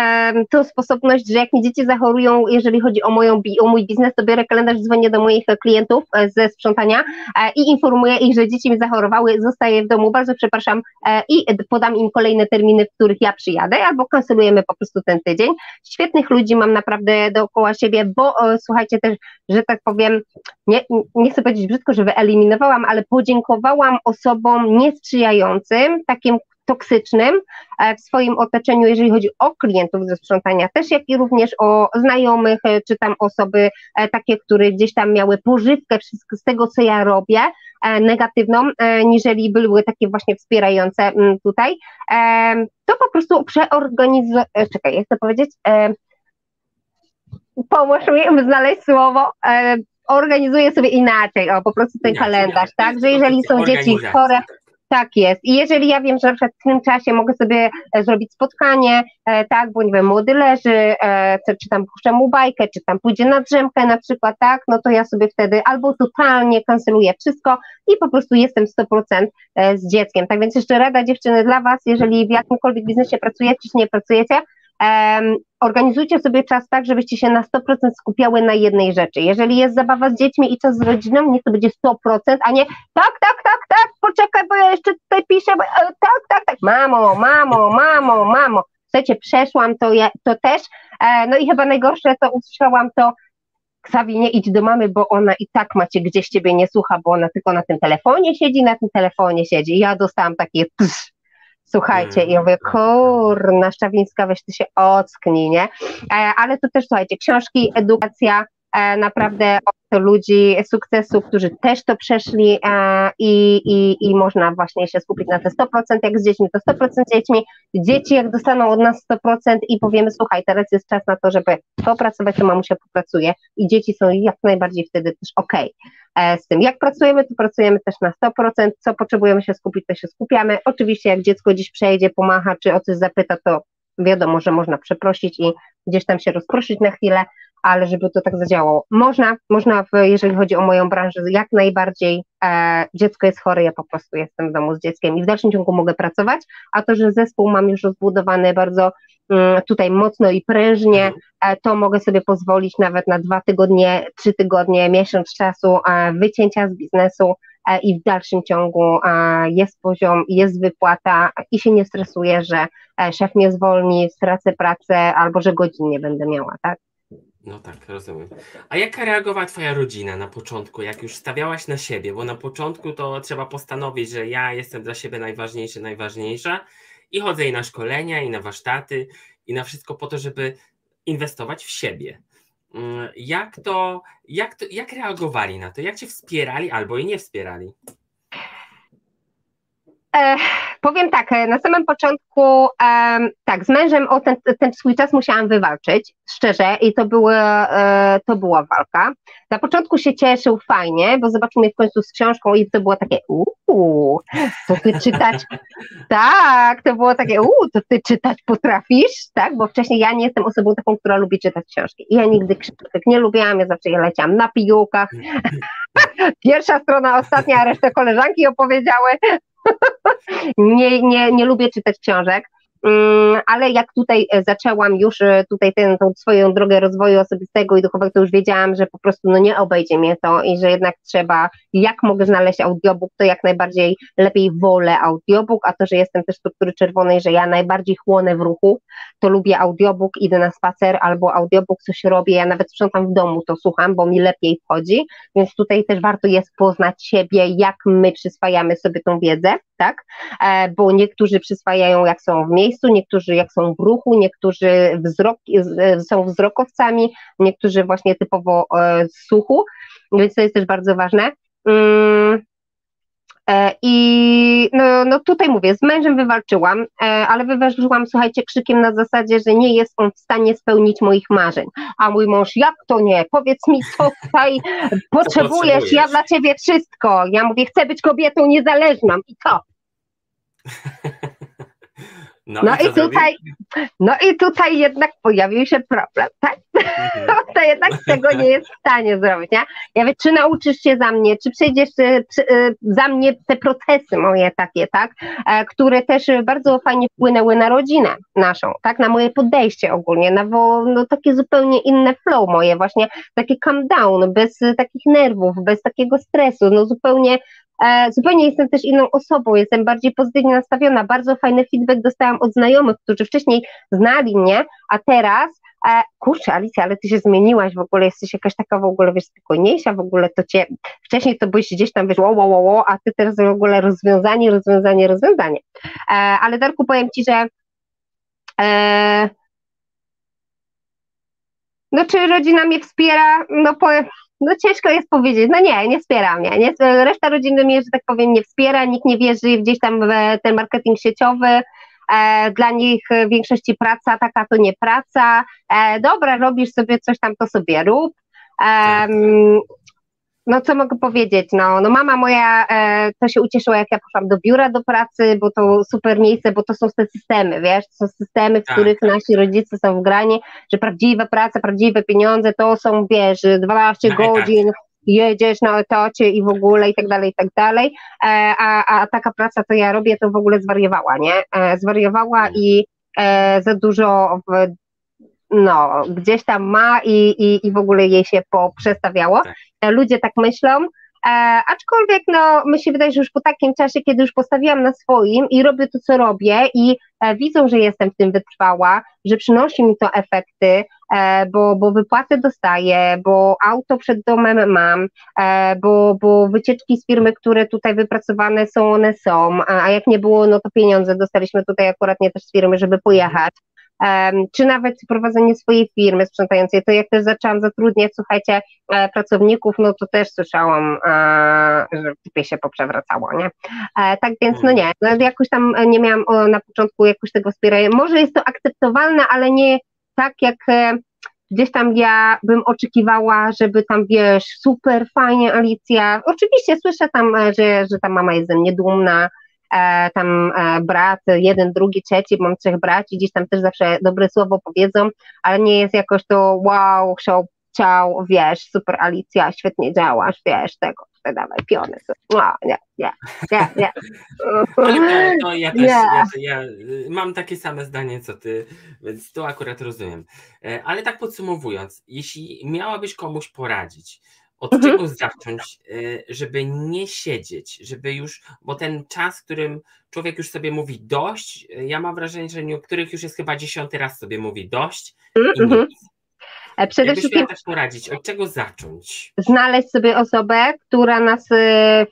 Speaker 2: tą sposobność, że jak mi dzieci zachorują, jeżeli chodzi o, moją, o mój biznes, to biorę kalendarz, dzwonię do moich klientów e, ze sprzątania e, i informuję ich, że dzieci mi zachorowały, zostaję w domu, bardzo przepraszam e, i podam im kolejne terminy, w których ja przyjadę, albo kancelujemy po prostu ten tydzień. Świetnych ludzi mam naprawdę dookoła siebie, bo e, słuchajcie też, że tak powiem, nie, nie chcę powiedzieć brzydko, że wyeliminowałam, ale podziękowałam osobom niesprzyjającym, takim toksycznym e, w swoim otoczeniu, jeżeli chodzi o klientów ze sprzątania też, jak i również o znajomych, e, czy tam osoby e, takie, które gdzieś tam miały pożywkę z tego, co ja robię, negatywną, niżeli były takie właśnie wspierające mm, tutaj, to po prostu przeorganizuję, czekaj, jak to powiedzieć, pomóż mi znaleźć słowo, organizuję sobie inaczej, o po prostu ten kalendarz, tak, że jeżeli są dzieci chore, tak jest. I jeżeli ja wiem, że w tym czasie mogę sobie e, zrobić spotkanie, e, tak, bo nie wiem, młody leży, e, czy tam puszczę mu bajkę, czy tam pójdzie na drzemkę na przykład, tak, no to ja sobie wtedy albo totalnie kanceluję wszystko i po prostu jestem 100% z dzieckiem. Tak więc jeszcze rada dziewczyny dla Was, jeżeli w jakimkolwiek biznesie pracujecie, czy nie pracujecie, organizujcie sobie czas tak, żebyście się na 100% skupiały na jednej rzeczy. Jeżeli jest zabawa z dziećmi i czas z rodziną, niech to będzie 100%, a nie tak, tak, tak, tak, poczekaj, bo ja jeszcze tutaj piszę, bo, e, tak, tak, tak, mamo, mamo, mamo, mamo. Słuchajcie, przeszłam to, ja, to też, e, no i chyba najgorsze, co usłyszałam, to Ksawi, nie idź do mamy, bo ona i tak macie gdzieś ciebie nie słucha, bo ona tylko na tym telefonie siedzi, na tym telefonie siedzi. Ja dostałam takie psz, Słuchajcie, i ja mówię, kurna, Szczawińska, weź ty się ocknij, nie? E, ale to też, słuchajcie, książki, edukacja, naprawdę od ludzi sukcesu, którzy też to przeszli e, i, i, i można właśnie się skupić na te 100%, jak z dziećmi, to 100% z dziećmi, dzieci jak dostaną od nas 100% i powiemy, słuchaj, teraz jest czas na to, żeby popracować, to mamusia popracuje i dzieci są jak najbardziej wtedy też. Okay. E, z tym. Jak pracujemy, to pracujemy też na 100%, co potrzebujemy się skupić, to się skupiamy. Oczywiście jak dziecko dziś przejdzie, pomacha, czy o coś zapyta, to wiadomo, że można przeprosić i gdzieś tam się rozproszyć na chwilę, ale żeby to tak zadziałało. Można, można, w, jeżeli chodzi o moją branżę, jak najbardziej e, dziecko jest chore, ja po prostu jestem w domu z dzieckiem i w dalszym ciągu mogę pracować, a to, że zespół mam już rozbudowany bardzo mm, tutaj mocno i prężnie, mhm. e, to mogę sobie pozwolić nawet na dwa tygodnie, trzy tygodnie, miesiąc czasu e, wycięcia z biznesu e, i w dalszym ciągu e, jest poziom, jest wypłata i się nie stresuję, że e, szef mnie zwolni, stracę pracę albo że godzin nie będę miała, tak?
Speaker 1: No tak, rozumiem. A jaka reagowała Twoja rodzina na początku, jak już stawiałaś na siebie? Bo na początku to trzeba postanowić, że ja jestem dla siebie najważniejszy, najważniejsza i chodzę i na szkolenia, i na warsztaty, i na wszystko po to, żeby inwestować w siebie. Mm, jak to, jak to, jak reagowali na to? Jak Cię wspierali albo i nie wspierali?
Speaker 2: E, powiem tak, e, na samym początku, e, tak, z mężem o ten, ten swój czas musiałam wywalczyć, szczerze, i to, były, e, to była walka. Na początku się cieszył fajnie, bo zobaczył mnie w końcu z książką i to było takie, uuu, to ty czytać, tak, to było takie, uuu, to ty czytać potrafisz, tak, bo wcześniej ja nie jestem osobą taką, która lubi czytać książki. I ja nigdy książek nie lubiłam, ja zawsze je leciałam na pigułkach. Pierwsza strona, ostatnia, a resztę koleżanki opowiedziały, nie, nie, nie lubię czytać książek. Mm, ale jak tutaj e, zaczęłam już e, tutaj tę swoją drogę rozwoju osobistego i duchowego, to już wiedziałam, że po prostu no nie obejdzie mnie to i że jednak trzeba, jak mogę znaleźć audiobook, to jak najbardziej lepiej wolę audiobook, a to, że jestem też struktury czerwonej, że ja najbardziej chłonę w ruchu, to lubię audiobook, idę na spacer albo audiobook, coś robię, ja nawet sprzątam w domu, to słucham, bo mi lepiej wchodzi, więc tutaj też warto jest poznać siebie, jak my przyswajamy sobie tą wiedzę, tak, e, bo niektórzy przyswajają jak są w miejscu, niektórzy jak są w ruchu, niektórzy wzrok, e, są wzrokowcami, niektórzy właśnie typowo e, słuchu, więc to jest też bardzo ważne. Mm, I no, no tutaj mówię, z mężem wywalczyłam, ale wywalczyłam, słuchajcie, krzykiem na zasadzie, że nie jest on w stanie spełnić moich marzeń. A mój mąż, jak to nie? Powiedz mi, co tutaj potrzebujesz, potrzebujesz, ja dla ciebie wszystko. Ja mówię, chcę być kobietą niezależną i co? No, no, i, i tutaj, no i tutaj jednak pojawił się problem, tak? Mhm. to jednak tego nie jest w stanie zrobić, nie? Ja wiem, czy nauczysz się za mnie, czy przejdziesz y, y, za mnie te procesy moje takie, tak? E, które też bardzo fajnie wpłynęły na rodzinę naszą, tak? Na moje podejście ogólnie, na no, takie zupełnie inne flow moje, właśnie takie calm down, bez takich nerwów, bez takiego stresu, no zupełnie zupełnie jestem też inną osobą, jestem bardziej pozytywnie nastawiona. Bardzo fajny feedback dostałam od znajomych, którzy wcześniej znali mnie, a teraz e, kurczę, Alicja, ale ty się zmieniłaś w ogóle, jesteś jakaś taka w ogóle, wiesz, spokojniejsza w ogóle, to cię, wcześniej to byś gdzieś tam, wiesz, wo, wo, wo, a ty teraz w ogóle rozwiązanie, rozwiązanie, rozwiązanie. E, ale Darku, powiem ci, że e, no czy rodzina mnie wspiera? No powiem, no ciężko jest powiedzieć, no nie, nie wspiera mnie, nie, reszta rodziny mnie, że tak powiem, nie wspiera, nikt nie wierzy gdzieś tam w ten marketing sieciowy, e, dla nich w większości praca taka to nie praca, e, dobra, robisz sobie coś tam, to sobie rób, e, no co mogę powiedzieć, no, no mama moja e, to się ucieszyła, jak ja poszłam do biura do pracy, bo to super miejsce, bo to są te systemy, wiesz, to są systemy, w tak. których nasi rodzice są wgrani, że prawdziwa praca, prawdziwe pieniądze to są, wiesz, 12 godzin, jedziesz na etacie i w ogóle i tak dalej, i tak dalej, e, a, a taka praca, co ja robię, to w ogóle zwariowała, nie? E, zwariowała mm. i e, za dużo w no, gdzieś tam ma i, i, i w ogóle jej się poprzestawiało. Tak. E, ludzie tak myślą, e, aczkolwiek no, mi się wydaje, że już po takim czasie, kiedy już postawiłam na swoim i robię to, co robię i e, widzą, że jestem w tym wytrwała, że przynosi mi to efekty, e, bo, bo wypłaty dostaję, bo auto przed domem mam, e, bo, bo wycieczki z firmy, które tutaj wypracowane są, one są, a jak nie było, no to pieniądze dostaliśmy tutaj akurat nie też z firmy, żeby pojechać czy nawet prowadzenie swojej firmy sprzątającej. To jak też zaczęłam zatrudniać, słuchajcie, e, pracowników, no to też słyszałam, e, że typie się poprzewracało, nie? E, tak więc, no nie, no jakoś tam nie miałam na początku jakoś tego wspierania. Może jest to akceptowalne, ale nie tak jak gdzieś tam ja bym oczekiwała, żeby tam, wiesz, super fajnie Alicja, oczywiście słyszę tam, że, że ta mama jest ze mnie dumna, tam e, brat, jeden, drugi, trzeci, mam trzech braci, gdzieś tam też zawsze dobre słowo powiedzą, ale nie jest jakoś to wow, show, ciao, wiesz, super Alicja, świetnie działasz, wiesz, tego, dawaj, piony, no, nie, nie, nie, nie.
Speaker 1: Ale to ja też, ja, ja, mam takie same zdanie co ty, więc to akurat rozumiem. E, ale tak podsumowując, jeśli miałabyś komuś poradzić, od mhm. czego zacząć, y, żeby nie siedzieć, żeby już, bo ten czas, w którym człowiek już sobie mówi dość, y, ja mam wrażenie, że niektórych już jest chyba dziesiąty raz sobie mówi dość i mhm. E, przede wszystkim tak poradzić, od czego zacząć?
Speaker 2: Znaleźć sobie osobę, która nas y,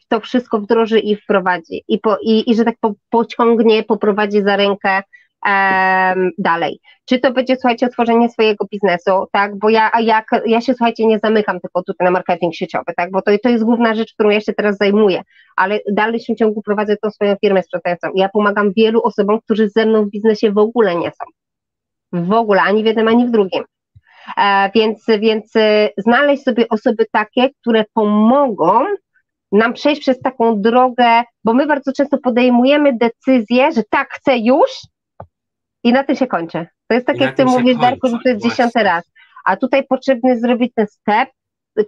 Speaker 2: w to wszystko wdroży i wprowadzi i, po, i, i że tak po, pociągnie, poprowadzi za rękę um, dalej. Czy to będzie, słuchajcie, otworzenie swojego biznesu, tak, bo ja, jak, ja się, słuchajcie, nie zamykam tylko tutaj na marketing sieciowy, tak, bo to, to jest główna rzecz, którą ja się teraz zajmuję, ale w dalszym ciągu prowadzę tą swoją firmę sprzątającą. Ja pomagam wielu osobom, którzy ze mną w biznesie w ogóle nie są. W ogóle, ani w jednym, ani w drugim. E, więc, więc e, znaleźć sobie osoby takie, które pomogą nam przejść przez taką drogę, bo my bardzo często podejmujemy decyzję, że tak chcę już, i na tym się kończy. To jest tak, I jak ty mówisz, Darku, że to jest dziesiąty raz. A tutaj potrzebny jest zrobić ten step,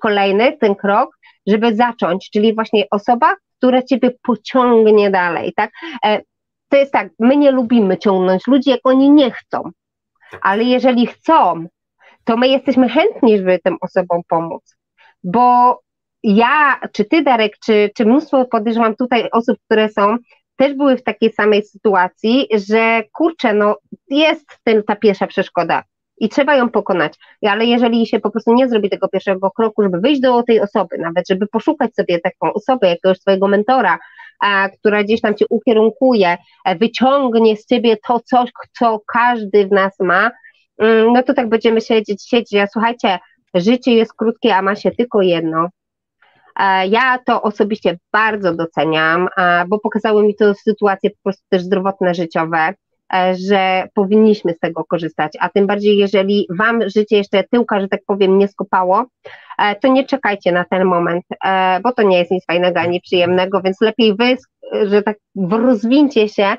Speaker 2: kolejny, ten krok, żeby zacząć, czyli właśnie osoba, która ciebie pociągnie dalej, tak? E, to jest tak, my nie lubimy ciągnąć ludzi, jak oni nie chcą, tak. ale jeżeli chcą, to my jesteśmy chętni, żeby tym osobom pomóc, bo ja, czy ty, Darek, czy, czy mnóstwo podejrzewam tutaj osób, które są, też były w takiej samej sytuacji, że kurczę, no jest ten, ta pierwsza przeszkoda i trzeba ją pokonać, ale jeżeli się po prostu nie zrobi tego pierwszego kroku, żeby wyjść do tej osoby, nawet żeby poszukać sobie taką osobę, jakiegoś swojego mentora, a, która gdzieś tam cię ukierunkuje, e, wyciągnie z ciebie to coś, co każdy w nas ma, mm, no to tak będziemy siedzieć, siedzieć, a słuchajcie, życie jest krótkie, a ma się tylko jedno, ja to osobiście bardzo doceniam, e, bo pokazały mi to sytuacje po prostu też zdrowotne, życiowe, e, że powinniśmy z tego korzystać, a tym bardziej jeżeli Wam życie jeszcze tyłka, że tak powiem, nie skopało, to nie czekajcie na ten moment, bo to nie jest nic fajnego ani przyjemnego, więc lepiej Wy, że tak rozwincie się e,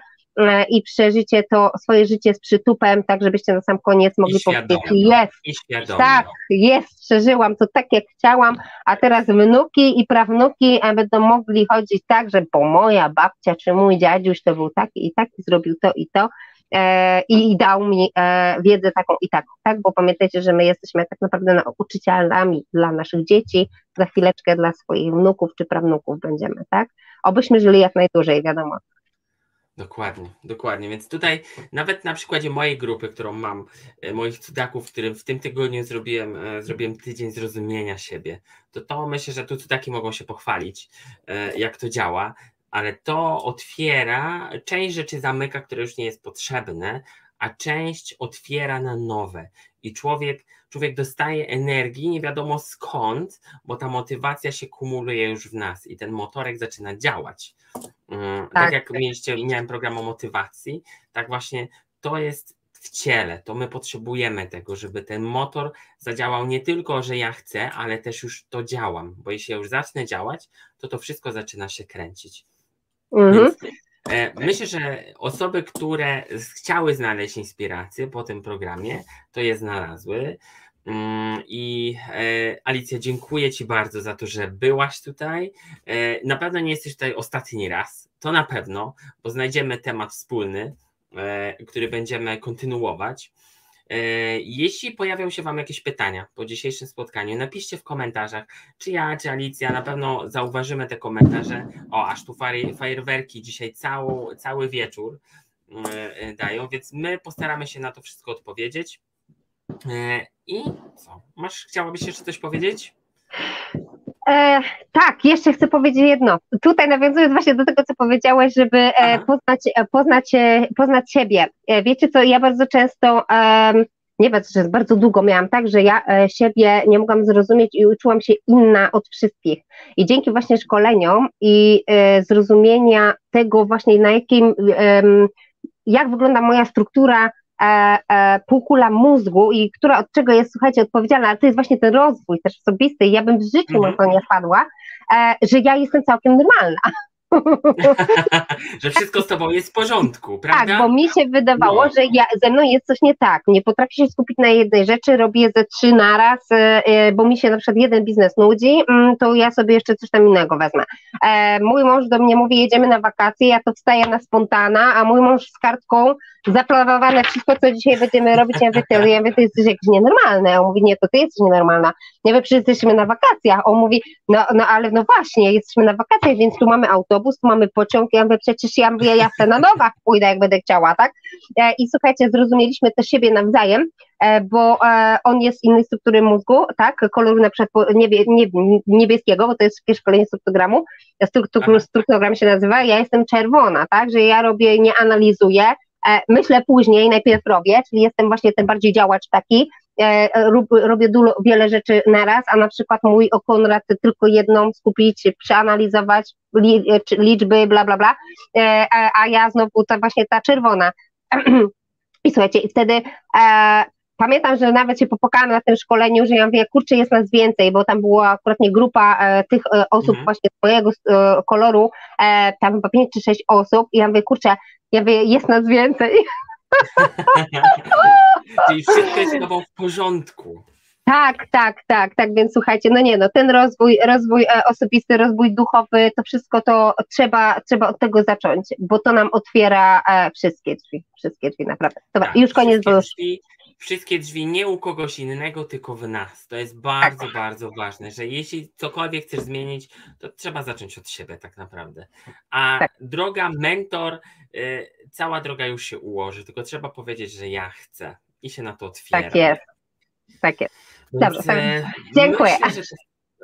Speaker 2: i przeżycie to swoje życie z przytupem, tak żebyście na sam koniec mogli powiedzieć, jest, tak, jest, przeżyłam to tak jak chciałam, a teraz wnuki i prawnuki e, będą mogli chodzić tak, że bo moja babcia czy mój dziadziuś to był taki i taki, zrobił to i to, E, i dał mi e, wiedzę taką i taką, tak? Bo pamiętajcie, że my jesteśmy tak naprawdę nauczycielami dla naszych dzieci, za chwileczkę dla swoich wnuków czy prawnuków będziemy, tak? Obyśmy żyli jak najdłużej, wiadomo.
Speaker 1: Dokładnie, dokładnie. Więc tutaj nawet na przykładzie mojej grupy, którą mam, e, moich cudaków, którym w tym tygodniu zrobiłem, zrobiłem tydzień zrozumienia siebie, to to myślę, że tu cudaki mogą się pochwalić, jak to działa ale to otwiera, część rzeczy zamyka, które już nie jest potrzebne, a część otwiera na nowe. I człowiek, człowiek dostaje energii, nie wiadomo skąd, bo ta motywacja się kumuluje już w nas i ten motorek zaczyna działać. Mm, tak, tak jak mieliście, miałem program o motywacji, tak właśnie to jest w ciele, to my potrzebujemy tego, żeby ten motor zadziałał nie tylko, że ja chcę, ale też już to działam, bo jeśli ja już zacznę działać, to to wszystko zaczyna się kręcić. Mhm. Więc, myślę, że osoby, które chciały znaleźć inspirację po tym programie, to je znalazły. Mm, I e, Alicja, dziękuję Ci bardzo za to, że byłaś tutaj. E, na pewno nie jesteś tutaj ostatni raz, to na pewno, bo znajdziemy temat wspólny, który będziemy kontynuować. E, jeśli pojawią się Wam jakieś pytania po dzisiejszym spotkaniu, napiszcie w komentarzach, czy ja, czy Alicja, na pewno zauważymy te komentarze. O, aż tu fajerwerki dzisiaj cały, cały wieczór e, dają, więc my postaramy się na to wszystko odpowiedzieć. E, I co? Masz, chciałabyś jeszcze coś powiedzieć?
Speaker 2: E, tak, jeszcze chcę powiedzieć jedno. Tutaj nawiązując właśnie do tego, co powiedziałeś, żeby e, poznać, e, poznać, e, poznać siebie. E, wiecie co, ja bardzo często, nie wiem, że bardzo długo miałam tak, że ja siebie nie mogłam zrozumieć i uczyłam się inna od wszystkich. I dzięki właśnie szkoleniom i zrozumienia tego właśnie na jakim, jak wygląda moja struktura e, e, półkula mózgu i która od czego jest, słuchajcie, odpowiedzialna, ale to jest właśnie ten rozwój też osobisty i ja bym w życiu -hmm. na to nie wpadła, e, że ja jestem całkiem normalna.
Speaker 1: że wszystko z tobą jest w porządku, prawda?
Speaker 2: Tak, bo mi się wydawało, no. że ja, ze mną jest coś nie tak. Nie potrafię się skupić na jednej rzeczy, robię ze trzy naraz, e, e, bo mi się na przykład jeden biznes nudzi, mm, to ja sobie jeszcze coś tam innego wezmę. E, mój mąż do mnie mówi, jedziemy na wakacje, ja to wstaję na spontana, a mój mąż z kartką zaplanowane wszystko, co dzisiaj będziemy robić, ja mówię, ty, ja mówię, ty jesteś jakiś nienormalny, a on mówi, nie, to ty jesteś nienormalna. Ja mówię, przecież jesteśmy na wakacjach, on mówi, no, no ale no właśnie, jesteśmy na wakacjach, więc tu mamy autobus, mamy pociąg, ja mówię, przecież ja mówię, ja na nogach pójdę, jak będę chciała, tak? E, I słuchajcie, zrozumieliśmy też siebie nawzajem, e, bo e, on jest innej struktury mózgu, tak, koloru na przykład niebie, niebieskiego, bo to jest takie szkolenie struktogramu, struktogram się nazywa, ja jestem czerwona, tak, że ja robię, nie analizuję, myślę później, najpierw robię, czyli jestem właśnie ten bardziej działacz taki, robię dużo, wiele rzeczy naraz, a na przykład mój Konrad tylko jedną skupić, przeanalizować liczby, bla, bla, bla, a ja znowu to właśnie ta czerwona. I słuchajcie, i wtedy e, pamiętam, że nawet się popłakałam na tym szkoleniu, że ja mówię, kurczę, jest nas więcej, bo tam była akurat nie grupa e, tych e, osób mhm. właśnie swojego e, koloru, e, tam chyba 5 czy 6 osób i ja mówię, kurczę, ja mówię, jest nas więcej.
Speaker 1: Czyli wszystko jest z w porządku.
Speaker 2: Tak, tak, tak, tak, więc słuchajcie, no nie no, ten rozwój, rozwój e, osobisty, rozwój duchowy, to wszystko to trzeba, trzeba od tego zacząć, bo to nam otwiera e, wszystkie drzwi, wszystkie drzwi naprawdę. Dobra, tak, już koniec, bo już...
Speaker 1: Drzwi, wszystkie drzwi nie u kogoś innego, tylko w nas. To jest bardzo, tak. bardzo ważne, że jeśli cokolwiek chcesz zmienić, to trzeba zacząć od siebie tak naprawdę. A tak. droga mentor, y, cała droga już się ułoży, tylko trzeba powiedzieć, że ja chcę i się na to otwiera.
Speaker 2: Tak jest, tak jest. Dobrze, tak. dziękuję.
Speaker 1: Myślę że,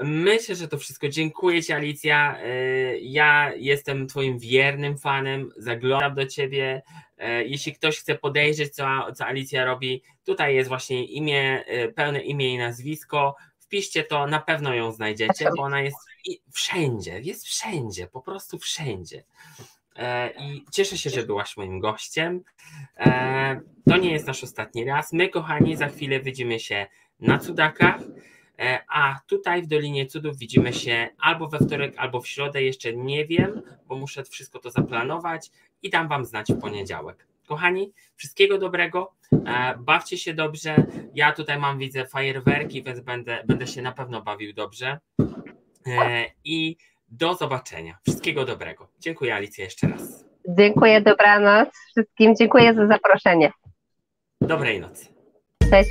Speaker 1: myślę, że to wszystko. Dziękuję Ci, Alicja. E, ja jestem Twoim wiernym fanem, zaglądam do Ciebie. E, jeśli ktoś chce podejrzeć, co, co Alicja robi, tutaj jest właśnie imię, e, pełne imię i nazwisko. Wpiszcie to, na pewno ją znajdziecie, bo ona jest wszędzie, jest wszędzie, po prostu wszędzie. I cieszę się, że byłaś moim gościem. To nie jest nasz ostatni raz. My, kochani, za chwilę widzimy się na cudakach. E, a tutaj w Dolinie Cudów widzimy się albo we wtorek, albo w środę, jeszcze nie wiem, bo muszę wszystko to zaplanować i dam Wam znać w poniedziałek. Kochani, wszystkiego dobrego, e, bawcie się dobrze. Ja tutaj mam, widzę, fajerwerki, więc będę, będę się na pewno bawił dobrze. E, I do zobaczenia. Wszystkiego dobrego. Dziękuję Alicja jeszcze raz.
Speaker 2: Dziękuję, dobranoc wszystkim. Dziękuję za zaproszenie.
Speaker 1: Dobrej nocy.
Speaker 2: Cześć.